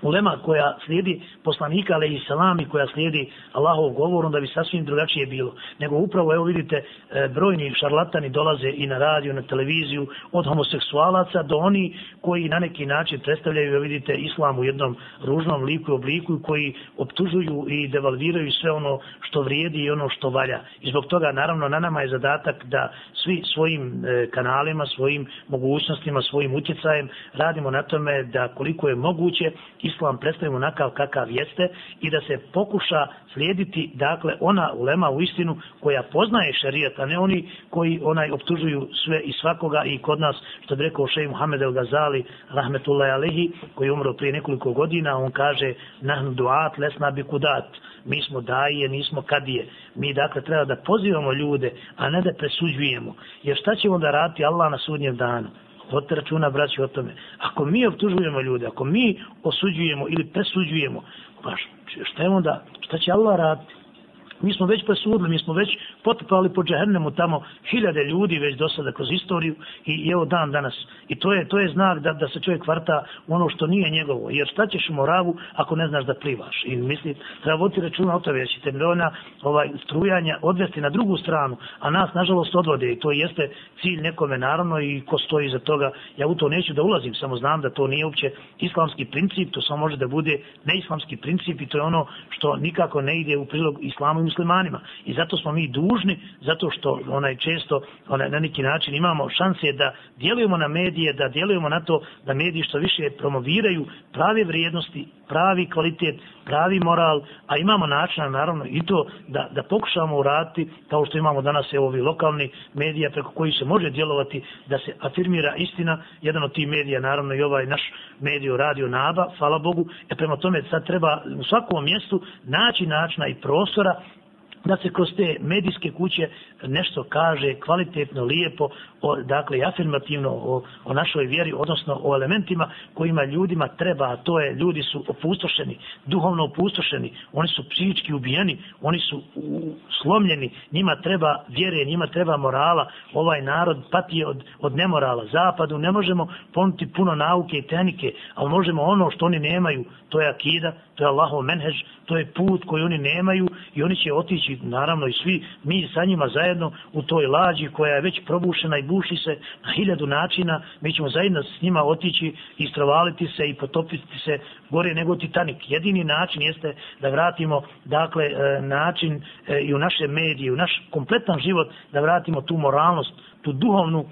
ulema koja slijedi poslanika ale i salami koja slijedi Allahov govor onda bi sasvim drugačije bilo. Nego upravo evo vidite e, brojni šarlatani dolaze i na radio na televiziju od homoseksualaca do oni koji na neki način predstavljaju evo vidite islam u jednom ružnom liku i obliku koji optužuju i devalviraju sve ono što vrijedi i ono što valja. I zbog toga naravno na nama je zadatak da svi svojim e, kanalima svojim mogućnostima svojim utjecajem radimo na tome da koliko je moguće islam predstavimo nakav kakav jeste i da se pokuša slijediti dakle ona ulema u istinu koja poznaje šerijat, a ne oni koji onaj optužuju sve i svakoga i kod nas, što bi rekao šej Muhammed El Gazali, rahmetullahi alehi, koji umro prije nekoliko godina, on kaže, nahnu duat, lesna bi kudat, mi smo daje, nismo kadije. Mi dakle treba da pozivamo ljude, a ne da presuđujemo. Jer šta će onda raditi Allah na sudnjem danu? Vodite računa, braći, o tome. Ako mi optužujemo ljude, ako mi osuđujemo ili presuđujemo, pa baš, šta je onda, šta će Allah raditi? Mi smo već presudili, mi smo već potpali po džehennemu tamo hiljade ljudi već do sada kroz istoriju i evo dan danas. I to je to je znak da, da se čovjek kvarta ono što nije njegovo. Jer šta ćeš u moravu ako ne znaš da plivaš? I misli, treba voditi računa o tome, jer ćete miliona ovaj, strujanja odvesti na drugu stranu, a nas nažalost odvode i to jeste cilj nekome naravno i ko stoji za toga. Ja u to neću da ulazim, samo znam da to nije uopće islamski princip, to samo može da bude neislamski princip i to je ono što nikako ne ide u prilog islamu muslimanima. I zato smo mi dužni, zato što onaj često onaj, na neki način imamo šanse da djelujemo na medije, da djelujemo na to da mediji što više promoviraju prave vrijednosti, pravi kvalitet, pravi moral, a imamo način naravno i to da, da pokušamo uraditi kao što imamo danas evo ovi lokalni medija preko koji se može djelovati da se afirmira istina. Jedan od tih medija naravno i ovaj naš mediju radio Naba, hvala Bogu. E prema tome sad treba u svakom mjestu naći načina i prostora da se kroz te medijske kuće nešto kaže kvalitetno, lijepo, o, dakle afirmativno o, o našoj vjeri, odnosno o elementima kojima ljudima treba, a to je ljudi su opustošeni, duhovno opustošeni, oni su psihički ubijeni, oni su slomljeni, njima treba vjere, njima treba morala, ovaj narod pati od, od nemorala, zapadu ne možemo ponuti puno nauke i tehnike, ali možemo ono što oni nemaju, to je akida, to je Allahov menhež, to je put koji oni nemaju i oni će otići, naravno i svi, mi sa njima zajedno u toj lađi koja je već probušena i buši se na hiljadu načina, mi ćemo zajedno s njima otići, istrovaliti se i potopiti se gore nego Titanic. Jedini način jeste da vratimo dakle e, način e, i u naše medije, u naš kompletan život, da vratimo tu moralnost, tu duhovnu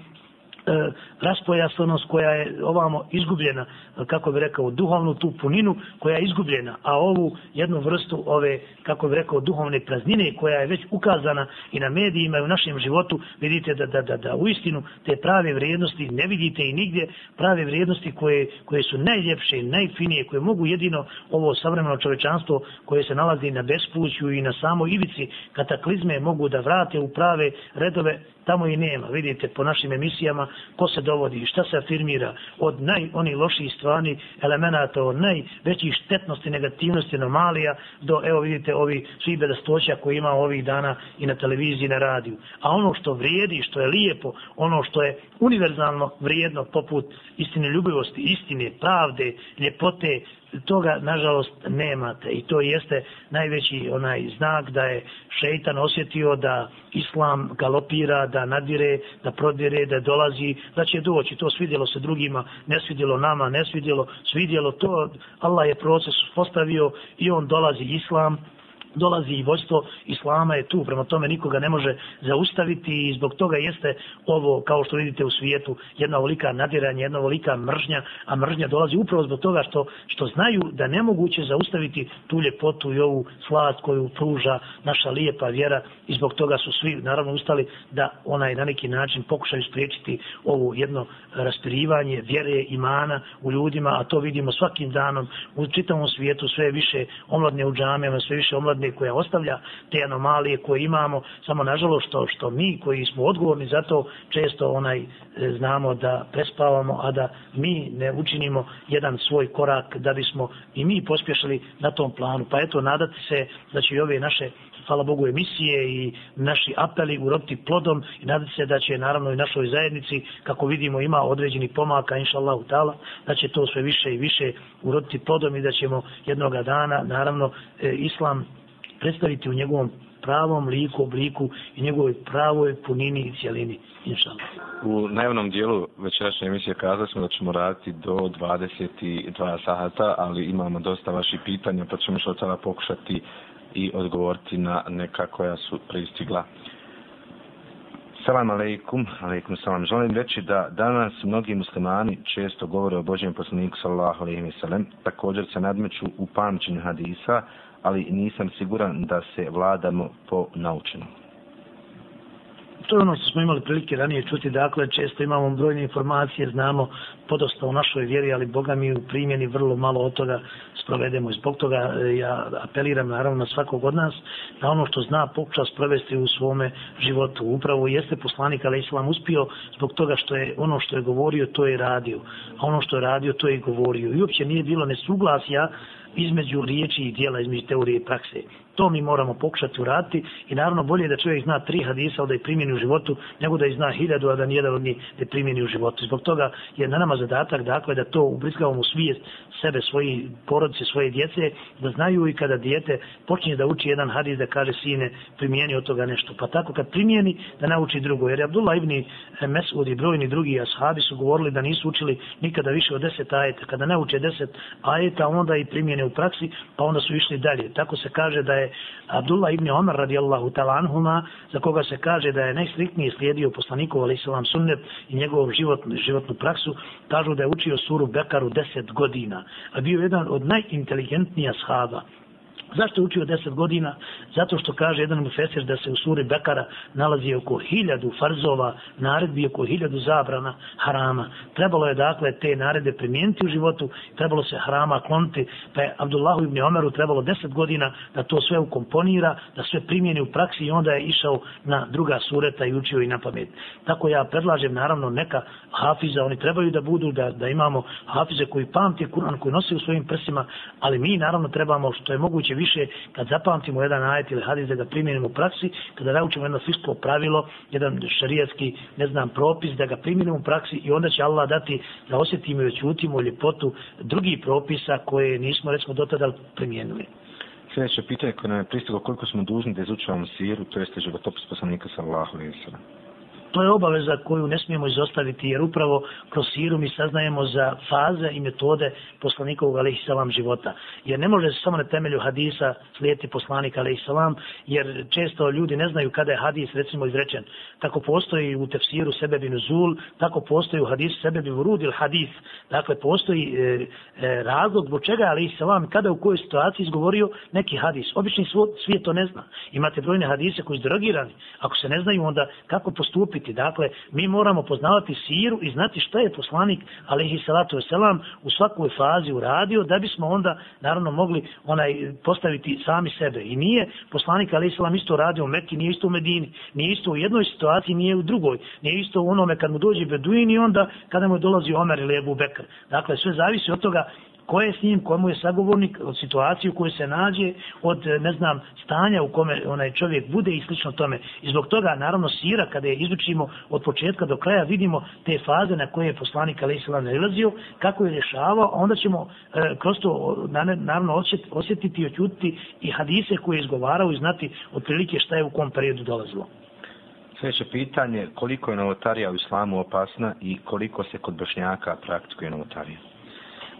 e, raspojasanost koja je ovamo izgubljena, e, kako bi rekao, duhovnu tu puninu koja je izgubljena, a ovu jednu vrstu ove, kako bi rekao, duhovne praznine koja je već ukazana i na medijima i u našem životu, vidite da, da, da, da u istinu te prave vrijednosti ne vidite i nigdje prave vrijednosti koje, koje su najljepše, najfinije, koje mogu jedino ovo savremeno čovečanstvo koje se nalazi na bespuću i na samoj ivici kataklizme mogu da vrate u prave redove, tamo i nema. Vidite po našim emisijama ko se dovodi, šta se afirmira od naj, oni loših stvari, elemenata, od najvećih štetnosti, negativnosti, anomalija, do, evo vidite, ovi svi bedastoća koji ima ovih dana i na televiziji, na radiju. A ono što vrijedi, što je lijepo, ono što je univerzalno vrijedno, poput istine ljubivosti, istine, pravde, ljepote, toga nažalost nemate i to jeste najveći onaj znak da je šeitan osjetio da islam galopira, da nadire, da prodire, da dolazi, da će doći. To svidjelo se drugima, ne svidjelo nama, ne svidjelo, svidjelo to. Allah je proces postavio i on dolazi islam dolazi i vojstvo islama je tu, prema tome nikoga ne može zaustaviti i zbog toga jeste ovo, kao što vidite u svijetu, jedna velika nadiranja, jedna velika mržnja, a mržnja dolazi upravo zbog toga što, što znaju da nemoguće zaustaviti tu ljepotu i ovu slast koju pruža naša lijepa vjera i zbog toga su svi naravno ustali da onaj na neki način pokušaju spriječiti ovo jedno raspirivanje vjere imana u ljudima, a to vidimo svakim danom u čitavom svijetu sve više omladne u džamijama, sve više omladne koja ostavlja te anomalije koje imamo, samo nažalost što, što mi koji smo odgovorni za to često onaj e, znamo da prespavamo, a da mi ne učinimo jedan svoj korak da bismo i mi pospješali na tom planu. Pa eto, nadati se da će i ove naše hvala Bogu, emisije i naši apeli uroditi plodom i nadati se da će naravno i našoj zajednici, kako vidimo, ima određeni pomaka, inša Allah, da će to sve više i više uroditi plodom i da ćemo jednoga dana, naravno, e, Islam predstaviti u njegovom pravom liku, obliku i njegovoj pravoj punini i cijelini, inša U najavnom dijelu večerašnje emisije kazali smo da ćemo raditi do 22 sata, ali imamo dosta vaših pitanja, pa ćemo što sada pokušati i odgovoriti na neka koja su pristigla. Salam alaikum, alaikum salam. Želim reći da danas mnogi muslimani često govore o Božjem poslaniku sallahu alaihi wa sallam, također se nadmeću u pamćenju hadisa, ali nisam siguran da se vladamo po naučenom to je ono što smo imali prilike ranije čuti, dakle, često imamo brojne informacije, znamo podosta u našoj vjeri, ali Boga mi u primjeni vrlo malo od toga sprovedemo. I zbog toga e, ja apeliram naravno na svakog od nas, da ono što zna pokuša sprovesti u svome životu. Upravo jeste poslanik, ali Islam uspio zbog toga što je ono što je govorio, to je radio. A ono što je radio, to je govorio. I uopće nije bilo nesuglasja između riječi i dijela, između teorije i prakse. To mi moramo pokušati uraditi i naravno bolje da čovjek zna tri hadisa da ih primjeni u životu, nego da ih zna hiljadu, a da nijedan od njih ne primjeni u životu. Zbog toga je na nama zadatak dakle, da to ubrizgavamo u svijest sebe, svoji porodice, svoje djece, da znaju i kada dijete počinje da uči jedan hadis da kaže sine primjeni od toga nešto. Pa tako kad primjeni da nauči drugo. Jer Abdullah ibn eh, Mesud i brojni drugi ashabi su govorili da nisu učili nikada više od deset ajeta. Kada nauče deset ajeta, onda i primjene u praksi, pa onda su išli dalje. Tako se kaže da je je Abdullah ibn Omar radijallahu talanhuma, za koga se kaže da je najstriktnije slijedio poslanikov ali islam sunnet i njegov životnu, životnu praksu, kažu da je učio suru Bekaru deset godina, a bio jedan od najinteligentnija shaba. Zašto je učio deset godina? Zato što kaže jedan mufesir da se u suri Bekara nalazi oko hiljadu farzova, naredbi oko hiljadu zabrana harama. Trebalo je dakle te narede primijeniti u životu, trebalo se harama kloniti, pa je Abdullahu ibn Omeru trebalo deset godina da to sve ukomponira, da sve primijeni u praksi i onda je išao na druga sureta i učio i na pamet. Tako ja predlažem naravno neka hafiza, oni trebaju da budu, da, da imamo hafize koji pamti Kur'an, koji nose u svojim prsima, ali mi naravno trebamo što je moguće više kad zapamtimo jedan ajet ili hadis da ga primjenimo u praksi, kada naučimo jedno fisko pravilo, jedan šarijatski, ne znam, propis, da ga primjenimo u praksi i onda će Allah dati da osjetimo i oćutimo ljepotu drugih propisa koje nismo, recimo, do tada primijenili. Sljedeće pitanje koje nam je pristiglo, koliko smo dužni da izučavamo siru, to jeste životopis poslanika sallahu alaihi sallam to je obaveza koju ne smijemo izostaviti, jer upravo kroz siru mi saznajemo za faze i metode poslanikovog alaihissalam života. Jer ne može se samo na temelju hadisa slijeti poslanik alaihissalam, jer često ljudi ne znaju kada je hadis recimo izrečen. Tako postoji u tefsiru sebe bin zul, tako postoji u hadisu sebe bin vrudil hadis. Dakle, postoji e, e, razlog zbog čega alaihissalam kada u kojoj situaciji izgovorio neki hadis. Obični svijet to ne zna. Imate brojne hadise koji su drogirani. Ako se ne znaju, onda kako postupiti? Biti. Dakle, mi moramo poznavati siru i znati šta je poslanik, alihi salatu wasalam, u svakoj fazi uradio, da bismo onda, naravno, mogli onaj postaviti sami sebe. I nije poslanik, alihi salam, isto radio u Mekki, nije isto u Medini, nije isto u jednoj situaciji, nije u drugoj, nije isto u onome kad mu dođe Beduin i onda kada mu dolazi Omer ili Ebu Bekr. Dakle, sve zavisi od toga ko je s njim, komu je sagovornik, od situacije u kojoj se nađe, od, e, ne znam, stanja u kome onaj čovjek bude i slično tome. I zbog toga, naravno, sira, kada je izučimo od početka do kraja, vidimo te faze na koje je poslanik Ali nalazio, kako je rješavao, onda ćemo e, kroz to, naravno, osjetiti i oćutiti i hadise koje je izgovarao i znati otprilike šta je u kom periodu dolazilo. Sljedeće pitanje, koliko je novotarija u islamu opasna i koliko se kod bošnjaka praktikuje novotarija?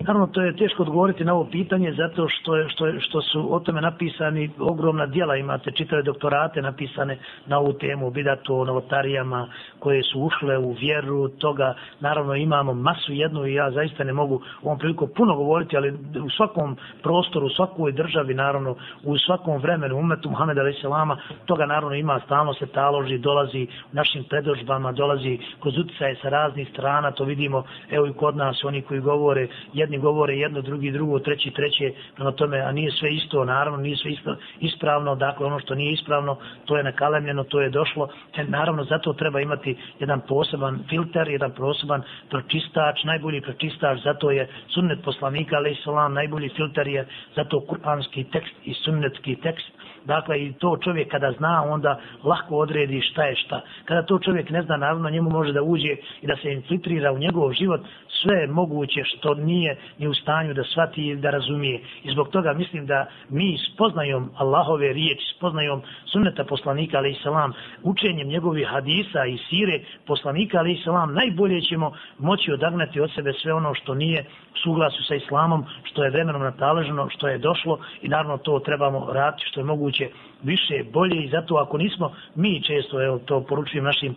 Naravno, to je teško odgovoriti na ovo pitanje zato što, je, što, je, što su o tome napisani ogromna dijela. Imate čitave doktorate napisane na ovu temu, bidatu o novotarijama koje su ušle u vjeru toga. Naravno, imamo masu jednu i ja zaista ne mogu u ovom priliku puno govoriti, ali u svakom prostoru, u svakoj državi, naravno, u svakom vremenu, umetu Muhammeda Veselama, toga naravno ima, stalno se taloži, dolazi u našim predožbama, dolazi kroz utjecaje sa raznih strana, to vidimo, evo i kod nas, oni koji govore, jedni govore jedno, drugi drugo, treći treće, prema tome, a nije sve isto, naravno, nije sve isto, ispravno, dakle, ono što nije ispravno, to je nakalemljeno, to je došlo, e, naravno, zato treba imati jedan poseban filter, jedan poseban pročistač, najbolji pročistač, zato je sunnet poslanika, ali islam, najbolji filter je zato kuranski tekst i sunnetski tekst, Dakle, i to čovjek kada zna, onda lako odredi šta je šta. Kada to čovjek ne zna, naravno, njemu može da uđe i da se infiltrira u njegov život sve moguće što nije ni u stanju da shvati i da razumije. I zbog toga mislim da mi spoznajom Allahove riječi, spoznajom sunneta poslanika, ali i salam, učenjem njegovih hadisa i sire poslanika, ali i salam, najbolje ćemo moći odagnati od sebe sve ono što nije u suglasu sa islamom, što je vremenom nataleženo, što je došlo i naravno to trebamo raditi što je moguće više, bolje i zato ako nismo mi često, evo to poručujem našim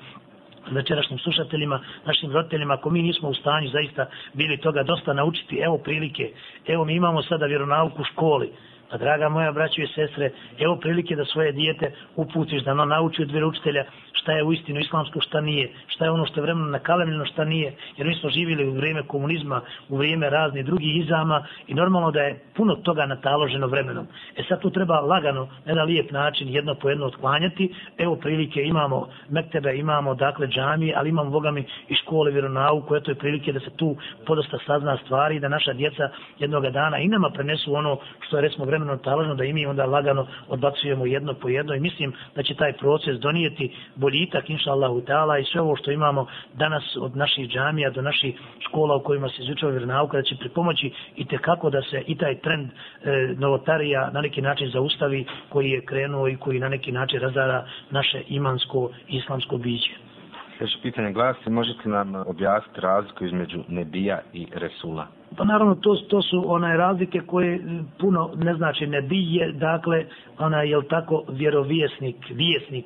večerašnjim slušateljima, našim roditeljima, ako mi nismo u stanju zaista bili toga dosta naučiti, evo prilike, evo mi imamo sada vjeronauku u školi, Pa draga moja braćo i sestre, evo prilike da svoje dijete uputiš da ono nauči od vjeroučitelja šta je u istinu islamsko, šta nije, šta je ono što je vremeno nakalemljeno, šta nije, jer mi smo živjeli u vrijeme komunizma, u vrijeme raznih drugih izama i normalno da je puno toga nataloženo vremenom. E sad tu treba lagano, ne na lijep način, jedno po jedno otklanjati, evo prilike imamo mektebe, imamo dakle džamije, ali imamo bogami i škole vjeronauku, eto je prilike da se tu podosta sazna stvari, da naša djeca jednog dana i nama prenesu ono što je recimo vremeno taložno da i mi onda lagano odbacujemo jedno po jedno i mislim da će taj proces donijeti boljitak, inša Allahu ta'ala, i sve ovo što imamo danas od naših džamija do naših škola u kojima se izučava vjeronauka, da će pripomoći i te kako da se i taj trend e, novotarija na neki način zaustavi koji je krenuo i koji na neki način razara naše imansko islamsko biće. Sljedeće pitanje glasi, možete nam objasniti razliku između Nebija i Resula? Pa naravno, to, to su one razlike koje e, puno ne znači Nebije, dakle, ona je tako vjerovjesnik, vjesnik,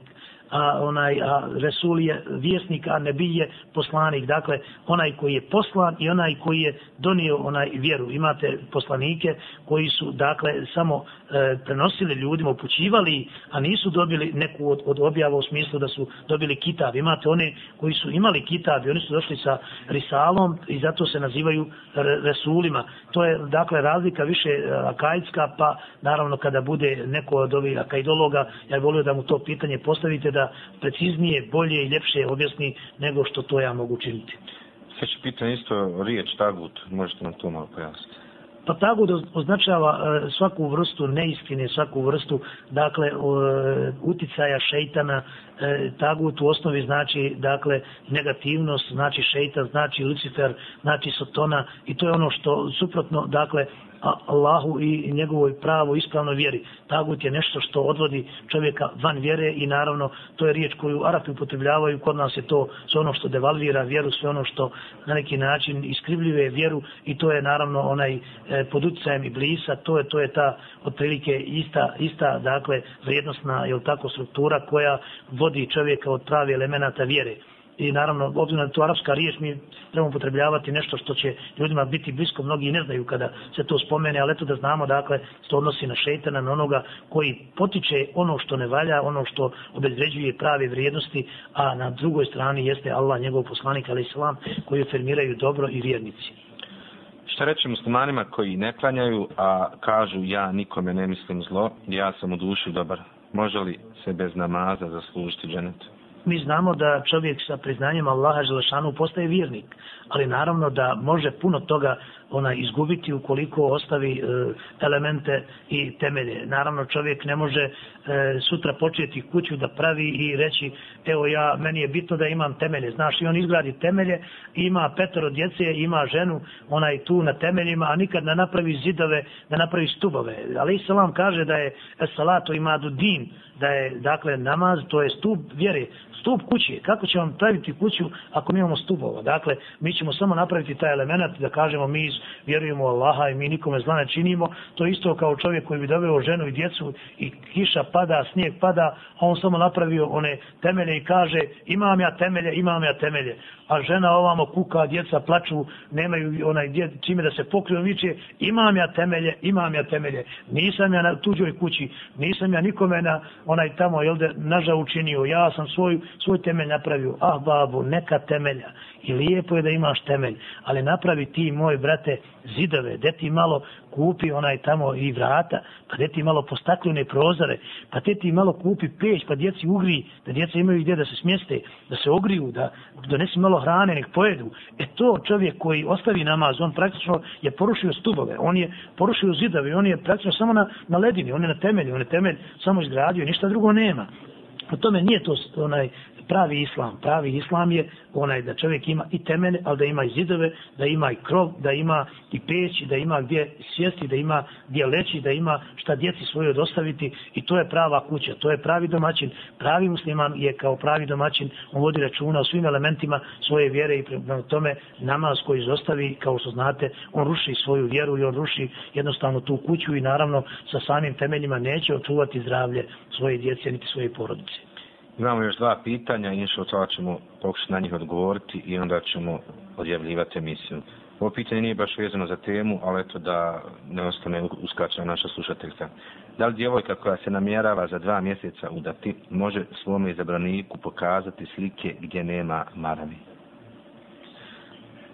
a onaj a Resul je vjesnik, a Nebi je poslanik. Dakle, onaj koji je poslan i onaj koji je donio onaj vjeru. Imate poslanike koji su, dakle, samo e, prenosili ljudima, upućivali, a nisu dobili neku od, od objava u smislu da su dobili kitab. Imate one koji su imali kitab i oni su došli sa risalom i zato se nazivaju Resulima. To je, dakle, razlika više e, akajska, pa naravno kada bude neko od ovih akajdologa, ja bih volio da mu to pitanje postavite da preciznije, bolje i ljepše objasni nego što to ja mogu činiti. Sve pitanje isto riječ tagut, možete nam to malo pojasniti. Pa tagut označava e, svaku vrstu neistine, svaku vrstu dakle uticaja šeitana. E, tagut u osnovi znači dakle negativnost, znači šeitan, znači Lucifer, znači Sotona i to je ono što suprotno dakle Allahu i njegovoj pravo ispravnoj vjeri. Tagut je nešto što odvodi čovjeka van vjere i naravno to je riječ koju Arapi upotrebljavaju. Kod nas je to sve ono što devalvira vjeru, sve ono što na neki način iskrivljuje vjeru i to je naravno onaj e, pod utjecajem Iblisa. To je, to je ta otprilike ista, ista dakle vrijednostna je tako struktura koja vodi čovjeka od prave elemenata vjere i naravno, obzirom na to arapska riječ, mi trebamo upotrebljavati nešto što će ljudima biti blisko, mnogi ne znaju kada se to spomene, ali eto da znamo, dakle, se odnosi na šeitana, na onoga koji potiče ono što ne valja, ono što obezređuje prave vrijednosti, a na drugoj strani jeste Allah, njegov poslanik, ali islam, koji afirmiraju dobro i vjernici. Šta reći muslimanima koji ne klanjaju, a kažu ja nikome ne mislim zlo, ja sam u duši dobar, može li se bez namaza zaslužiti dženetu? Mi znamo da čovjek sa priznanjem Allaha Želešanu postaje vjernik, ali naravno da može puno toga ona izgubiti ukoliko ostavi e, elemente i temelje. Naravno čovjek ne može e, sutra početi kuću da pravi i reći evo ja, meni je bitno da imam temelje. Znaš, i on izgradi temelje, ima petoro djece, ima ženu, onaj tu na temeljima, a nikad ne napravi zidove, da napravi stubove. Ali Islam kaže da je salatu imadu din, da je dakle namaz, to je stup vjere, stup kuće. Kako ćemo praviti kuću ako mi imamo stupova? Dakle, mi ćemo samo napraviti taj element da kažemo mi vjerujemo Allaha i mi nikome zla ne činimo, to isto kao čovjek koji bi doveo ženu i djecu i kiša pada, snijeg pada, a on samo napravio one temelje i kaže imam ja temelje, imam ja temelje. A žena ovamo kuka, djeca plaču, nemaju onaj djed, čime da se pokriju, viče imam ja temelje, imam ja temelje. Nisam ja na tuđoj kući, nisam ja nikome na onaj tamo, jel de, naža učinio, ja sam svoj, svoj temelj napravio. Ah, babu, neka temelja. I lijepo je da imaš temelj, ali napravi ti, moj brate, zidove, de ti malo kupi onaj tamo i vrata, pa de ti malo postaklene prozore, pa te ti malo kupi peć, pa djeci ugri, da djeca imaju gdje da se smjeste, da se ogriju, da donesi malo hrane, nek pojedu. E to čovjek koji ostavi namaz, on praktično je porušio stubove, on je porušio zidove, on je praktično samo na, na ledini, on je na temelju, on je temelj samo izgradio, ništa drugo nema. O tome nije to onaj pravi islam. Pravi islam je onaj da čovjek ima i temene, ali da ima i zidove, da ima i krov, da ima i peć, da ima gdje sjesti, da ima gdje leći, da ima šta djeci svoje dostaviti i to je prava kuća, to je pravi domaćin. Pravi musliman je kao pravi domaćin, on vodi računa o svim elementima svoje vjere i prema tome namaz koji izostavi, kao što znate, on ruši svoju vjeru i on ruši jednostavno tu kuću i naravno sa samim temeljima neće očuvati zdravlje svoje djece niti svoje porodice. Imamo još dva pitanja i inšao to ćemo pokušati na njih odgovoriti i onda ćemo odjavljivati emisiju. Ovo pitanje nije baš vezano za temu, ali eto da ne ostane uskačena naša slušateljka. Da li djevojka koja se namjerava za dva mjeseca udati može svome izabraniku pokazati slike gdje nema maravi?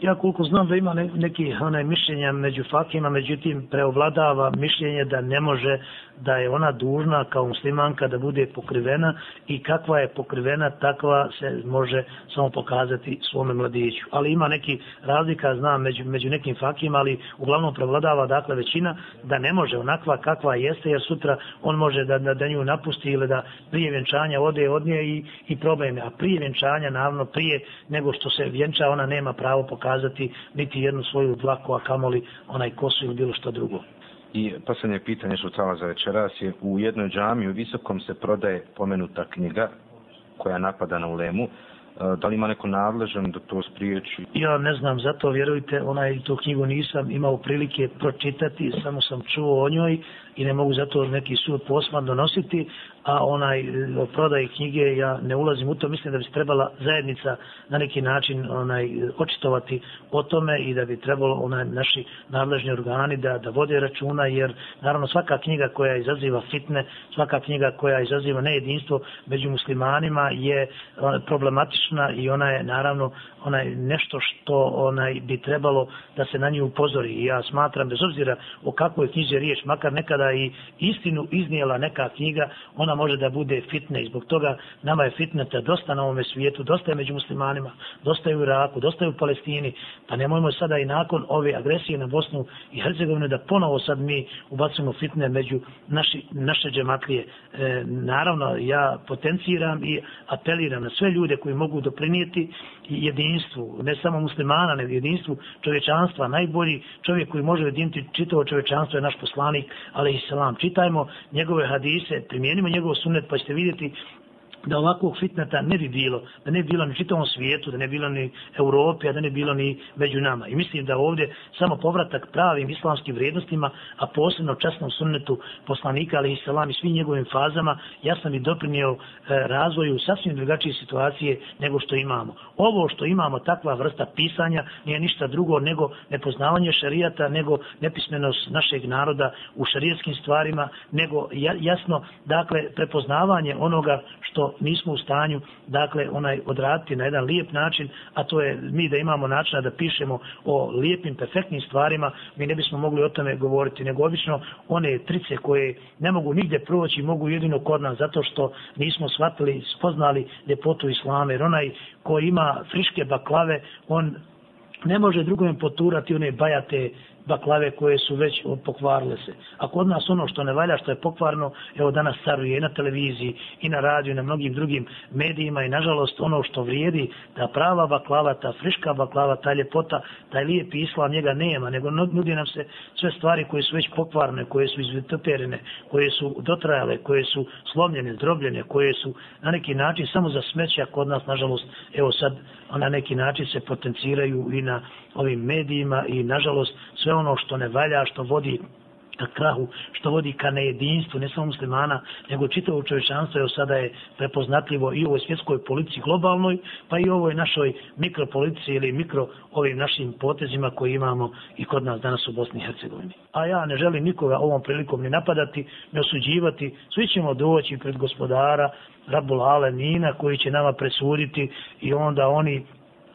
Ja koliko znam da ima neki onaj mišljenja među fakima, međutim preovladava mišljenje da ne može da je ona dužna kao muslimanka da bude pokrivena i kakva je pokrivena, takva se može samo pokazati svome mladiću. Ali ima neki razlika, znam, među, među nekim fakima, ali uglavnom prevladava dakle većina da ne može onakva kakva jeste, jer sutra on može da, da, da nju napusti ili da prije vjenčanja ode od nje i, i probleme. A prije vjenčanja, naravno, prije nego što se vjenča, ona nema pravo pokazati niti jednu svoju dlaku, a kamoli onaj kosu ili bilo što drugo. I posljednje pitanje što cala za večeras je u jednoj džami u Visokom se prodaje pomenuta knjiga koja napada na ulemu. E, da li ima neko nadležan da to spriječi? Ja ne znam, zato vjerujte, onaj tu knjigu nisam imao prilike pročitati, samo sam čuo o njoj i ne mogu zato neki sud posman donositi, a onaj e, o prodaji knjige ja ne ulazim u to, mislim da bi se trebala zajednica na neki način onaj očitovati o tome i da bi trebalo onaj naši nadležni organi da da vode računa jer naravno svaka knjiga koja izaziva fitne, svaka knjiga koja izaziva nejedinstvo među muslimanima je problematična i ona je naravno onaj nešto što onaj bi trebalo da se na nju upozori. I ja smatram bez obzira o kakvoj knjizi riječ, makar nekada i istinu iznijela neka knjiga, ona može da bude fitne. I zbog toga nama je fitneta dosta na ovome svijetu, dosta je među muslimanima, dosta je u Iraku, dosta je u Palestini. Pa nemojmo sada i nakon ove agresije na Bosnu i Hercegovine da ponovo sad mi ubacimo fitne među naši, naše džematlije. E, naravno, ja potenciram i apeliram na sve ljude koji mogu doprinijeti jedinstvu, ne samo muslimana, nego jedinstvu čovječanstva. Najbolji čovjek koji može jediniti čitavo čovječanstvo je naš poslanik, ali i selam. Čitajmo njegove hadise, primijenimo njegov sunnet, pa ćete vidjeti da ovakvog fitneta ne bi bilo, da ne bi bilo ni čitavom svijetu, da ne bi bilo ni Europi, a da ne bi bilo ni među nama. I mislim da ovdje samo povratak pravim islamskim vrijednostima, a posebno časnom sunnetu poslanika, ali i salam i svim njegovim fazama, ja sam i doprinio e, razvoju sasvim drugačije situacije nego što imamo. Ovo što imamo, takva vrsta pisanja, nije ništa drugo nego nepoznavanje šarijata, nego nepismenost našeg naroda u šarijetskim stvarima, nego jasno, dakle, prepoznavanje onoga što nismo u stanju dakle onaj odraditi na jedan lijep način, a to je mi da imamo načina da pišemo o lijepim, perfektnim stvarima, mi ne bismo mogli o tome govoriti, nego obično one trice koje ne mogu nigdje proći, mogu jedino kod nas, zato što nismo shvatili, spoznali ljepotu islame, jer onaj ko ima friške baklave, on ne može drugome poturati one bajate baklave koje su već pokvarile se. A kod nas ono što ne valja, što je pokvarno, evo danas caruje i na televiziji, i na radiju, i na mnogim drugim medijima i nažalost ono što vrijedi, ta prava baklava, ta friška baklava, ta ljepota, taj lijepi islam njega nema, nego nudi nam se sve stvari koje su već pokvarne, koje su izvitoperene, koje su dotrajale, koje su slomljene, zdrobljene, koje su na neki način samo za smeća kod nas, nažalost, evo sad na neki način se potenciraju i na ovim medijima i nažalost sve ono što ne valja, što vodi ka krahu, što vodi ka nejedinstvu, ne samo muslimana, nego čitavog čovječanstvo, jer sada je prepoznatljivo i u ovoj svjetskoj policiji globalnoj, pa i u ovoj našoj mikropolitici ili mikro ovim našim potezima koji imamo i kod nas danas u Bosni i Hercegovini. A ja ne želim nikoga ovom prilikom ni napadati, ne osuđivati, svi ćemo doći pred gospodara, Rabul Alemina, koji će nama presuditi i onda oni,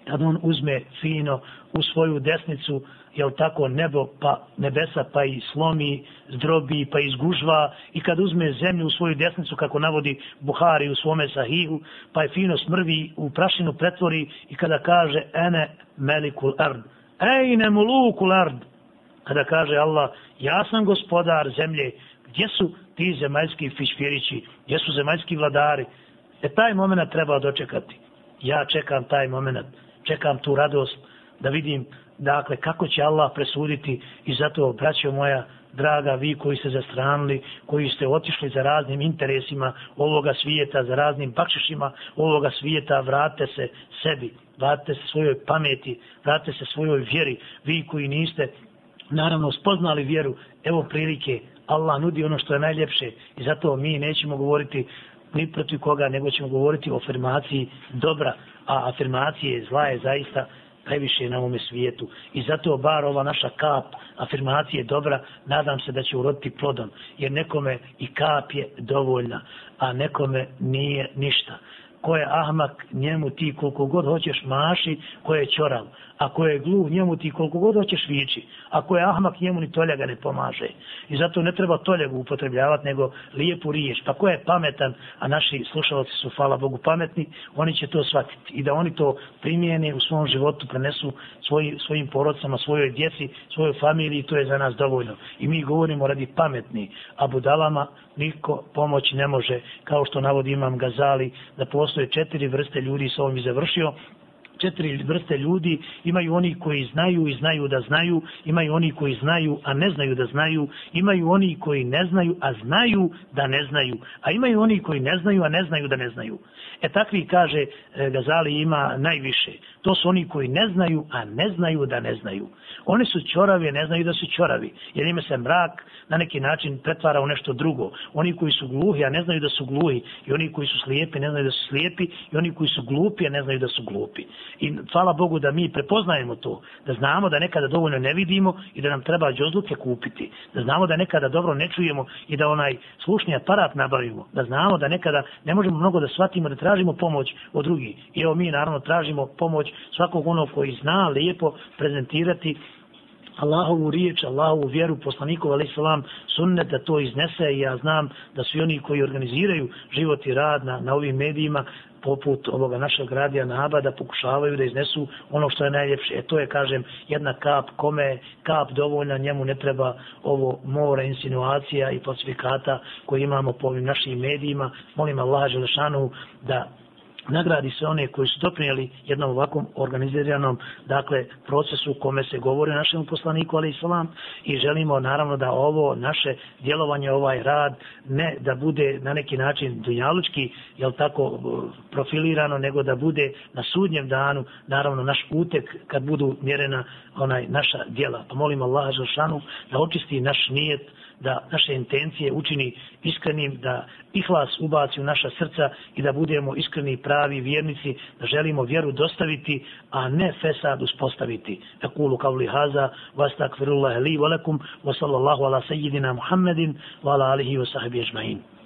kad on uzme fino u svoju desnicu, jel tako, nebo pa nebesa pa i slomi, zdrobi pa izgužva i kad uzme zemlju u svoju desnicu kako navodi Buhari u svome sahihu pa je fino smrvi u prašinu pretvori i kada kaže ene melikul ard ejne mulukul ard kada kaže Allah ja sam gospodar zemlje gdje su ti zemaljski fišpirići gdje su zemaljski vladari? E taj moment treba dočekati. Ja čekam taj moment. Čekam tu radost da vidim dakle, kako će Allah presuditi i zato, braćo moja, draga, vi koji ste zastranili, koji ste otišli za raznim interesima ovoga svijeta, za raznim bakšišima ovoga svijeta, vrate se sebi, vrate se svojoj pameti, vrate se svojoj vjeri, vi koji niste, naravno, spoznali vjeru, evo prilike, Allah nudi ono što je najljepše i zato mi nećemo govoriti ni protiv koga, nego ćemo govoriti o afirmaciji dobra, a afirmacije zla je zaista najviše na ovome svijetu. I zato bar ova naša kap afirmacije dobra, nadam se da će uroditi plodom. Jer nekome i kap je dovoljna, a nekome nije ništa. Ko je ahmak, njemu ti koliko god hoćeš maši, ko je čorav. Ako je gluv njemu ti koliko god hoćeš vići. Ako je ahmak, njemu ni toljaga ne pomaže. I zato ne treba toljagu upotrebljavati, nego lijepu riječ. Pa ko je pametan, a naši slušalci su, hvala Bogu, pametni, oni će to shvatiti. I da oni to primijene u svom životu, prenesu svoj, svojim porodcama, svojoj djeci, svojoj familiji, to je za nas dovoljno. I mi govorimo radi pametni, a budalama niko pomoć ne može, kao što navodi imam Gazali, da postoje četiri vrste ljudi, sa ovim i završio, četiri vrste ljudi, imaju oni koji znaju i znaju da znaju, imaju oni koji znaju, a ne znaju da znaju, imaju oni koji ne znaju, a znaju da ne znaju, a imaju oni koji ne znaju, a ne znaju da ne znaju. E takvi, kaže eh, Gazali, ima najviše. To su oni koji ne znaju, a ne znaju da ne znaju. Oni su čoravi, ne znaju da su čoravi, jer ime se mrak na neki način pretvara u nešto drugo. Oni koji su gluhi, a ne znaju da su gluhi, i oni koji su slijepi, ne znaju da su slijepi, i oni koji su glupi, a ne znaju da su glupi. I hvala Bogu da mi prepoznajemo to, da znamo da nekada dovoljno ne vidimo i da nam treba džozluke kupiti, da znamo da nekada dobro ne čujemo i da onaj slušni aparat nabavimo, da znamo da nekada ne možemo mnogo da shvatimo, da tražimo pomoć od drugih. I evo mi naravno tražimo pomoć svakog onog koji zna lijepo prezentirati Allahovu riječ, Allahovu vjeru, poslanikov ali salam, sunnet da to iznese i ja znam da svi oni koji organiziraju život i rad na, na ovim medijima, poput ovoga našeg radija Naba, da pokušavaju da iznesu ono što je najljepše. E to je, kažem, jedna kap, kome kap dovoljna, njemu ne treba ovo mora insinuacija i falsifikata koje imamo po ovim našim medijima. Molim Allah Želešanu da nagradi se one koji su doprinijeli jednom ovakvom organiziranom dakle, procesu u kome se govori o našem poslaniku, ali islam, i želimo naravno da ovo naše djelovanje, ovaj rad, ne da bude na neki način dunjalučki, jel tako, eh, profilirano, nego da bude na sudnjem danu, naravno, naš utek kad budu mjerena onaj naša djela. Pa molim Allaha Želšanu da očisti naš nijet, da naše intencije učini iskrenim, da ihlas ubaci u naša srca i da budemo iskreni pravi vjernici, da želimo vjeru dostaviti, a ne fesad uspostaviti. Ekulu kavli haza, vas takfirullahi li, valakum, wa sallallahu ala sejidina Muhammedin, wa ala alihi wa sahbihi ajma'in.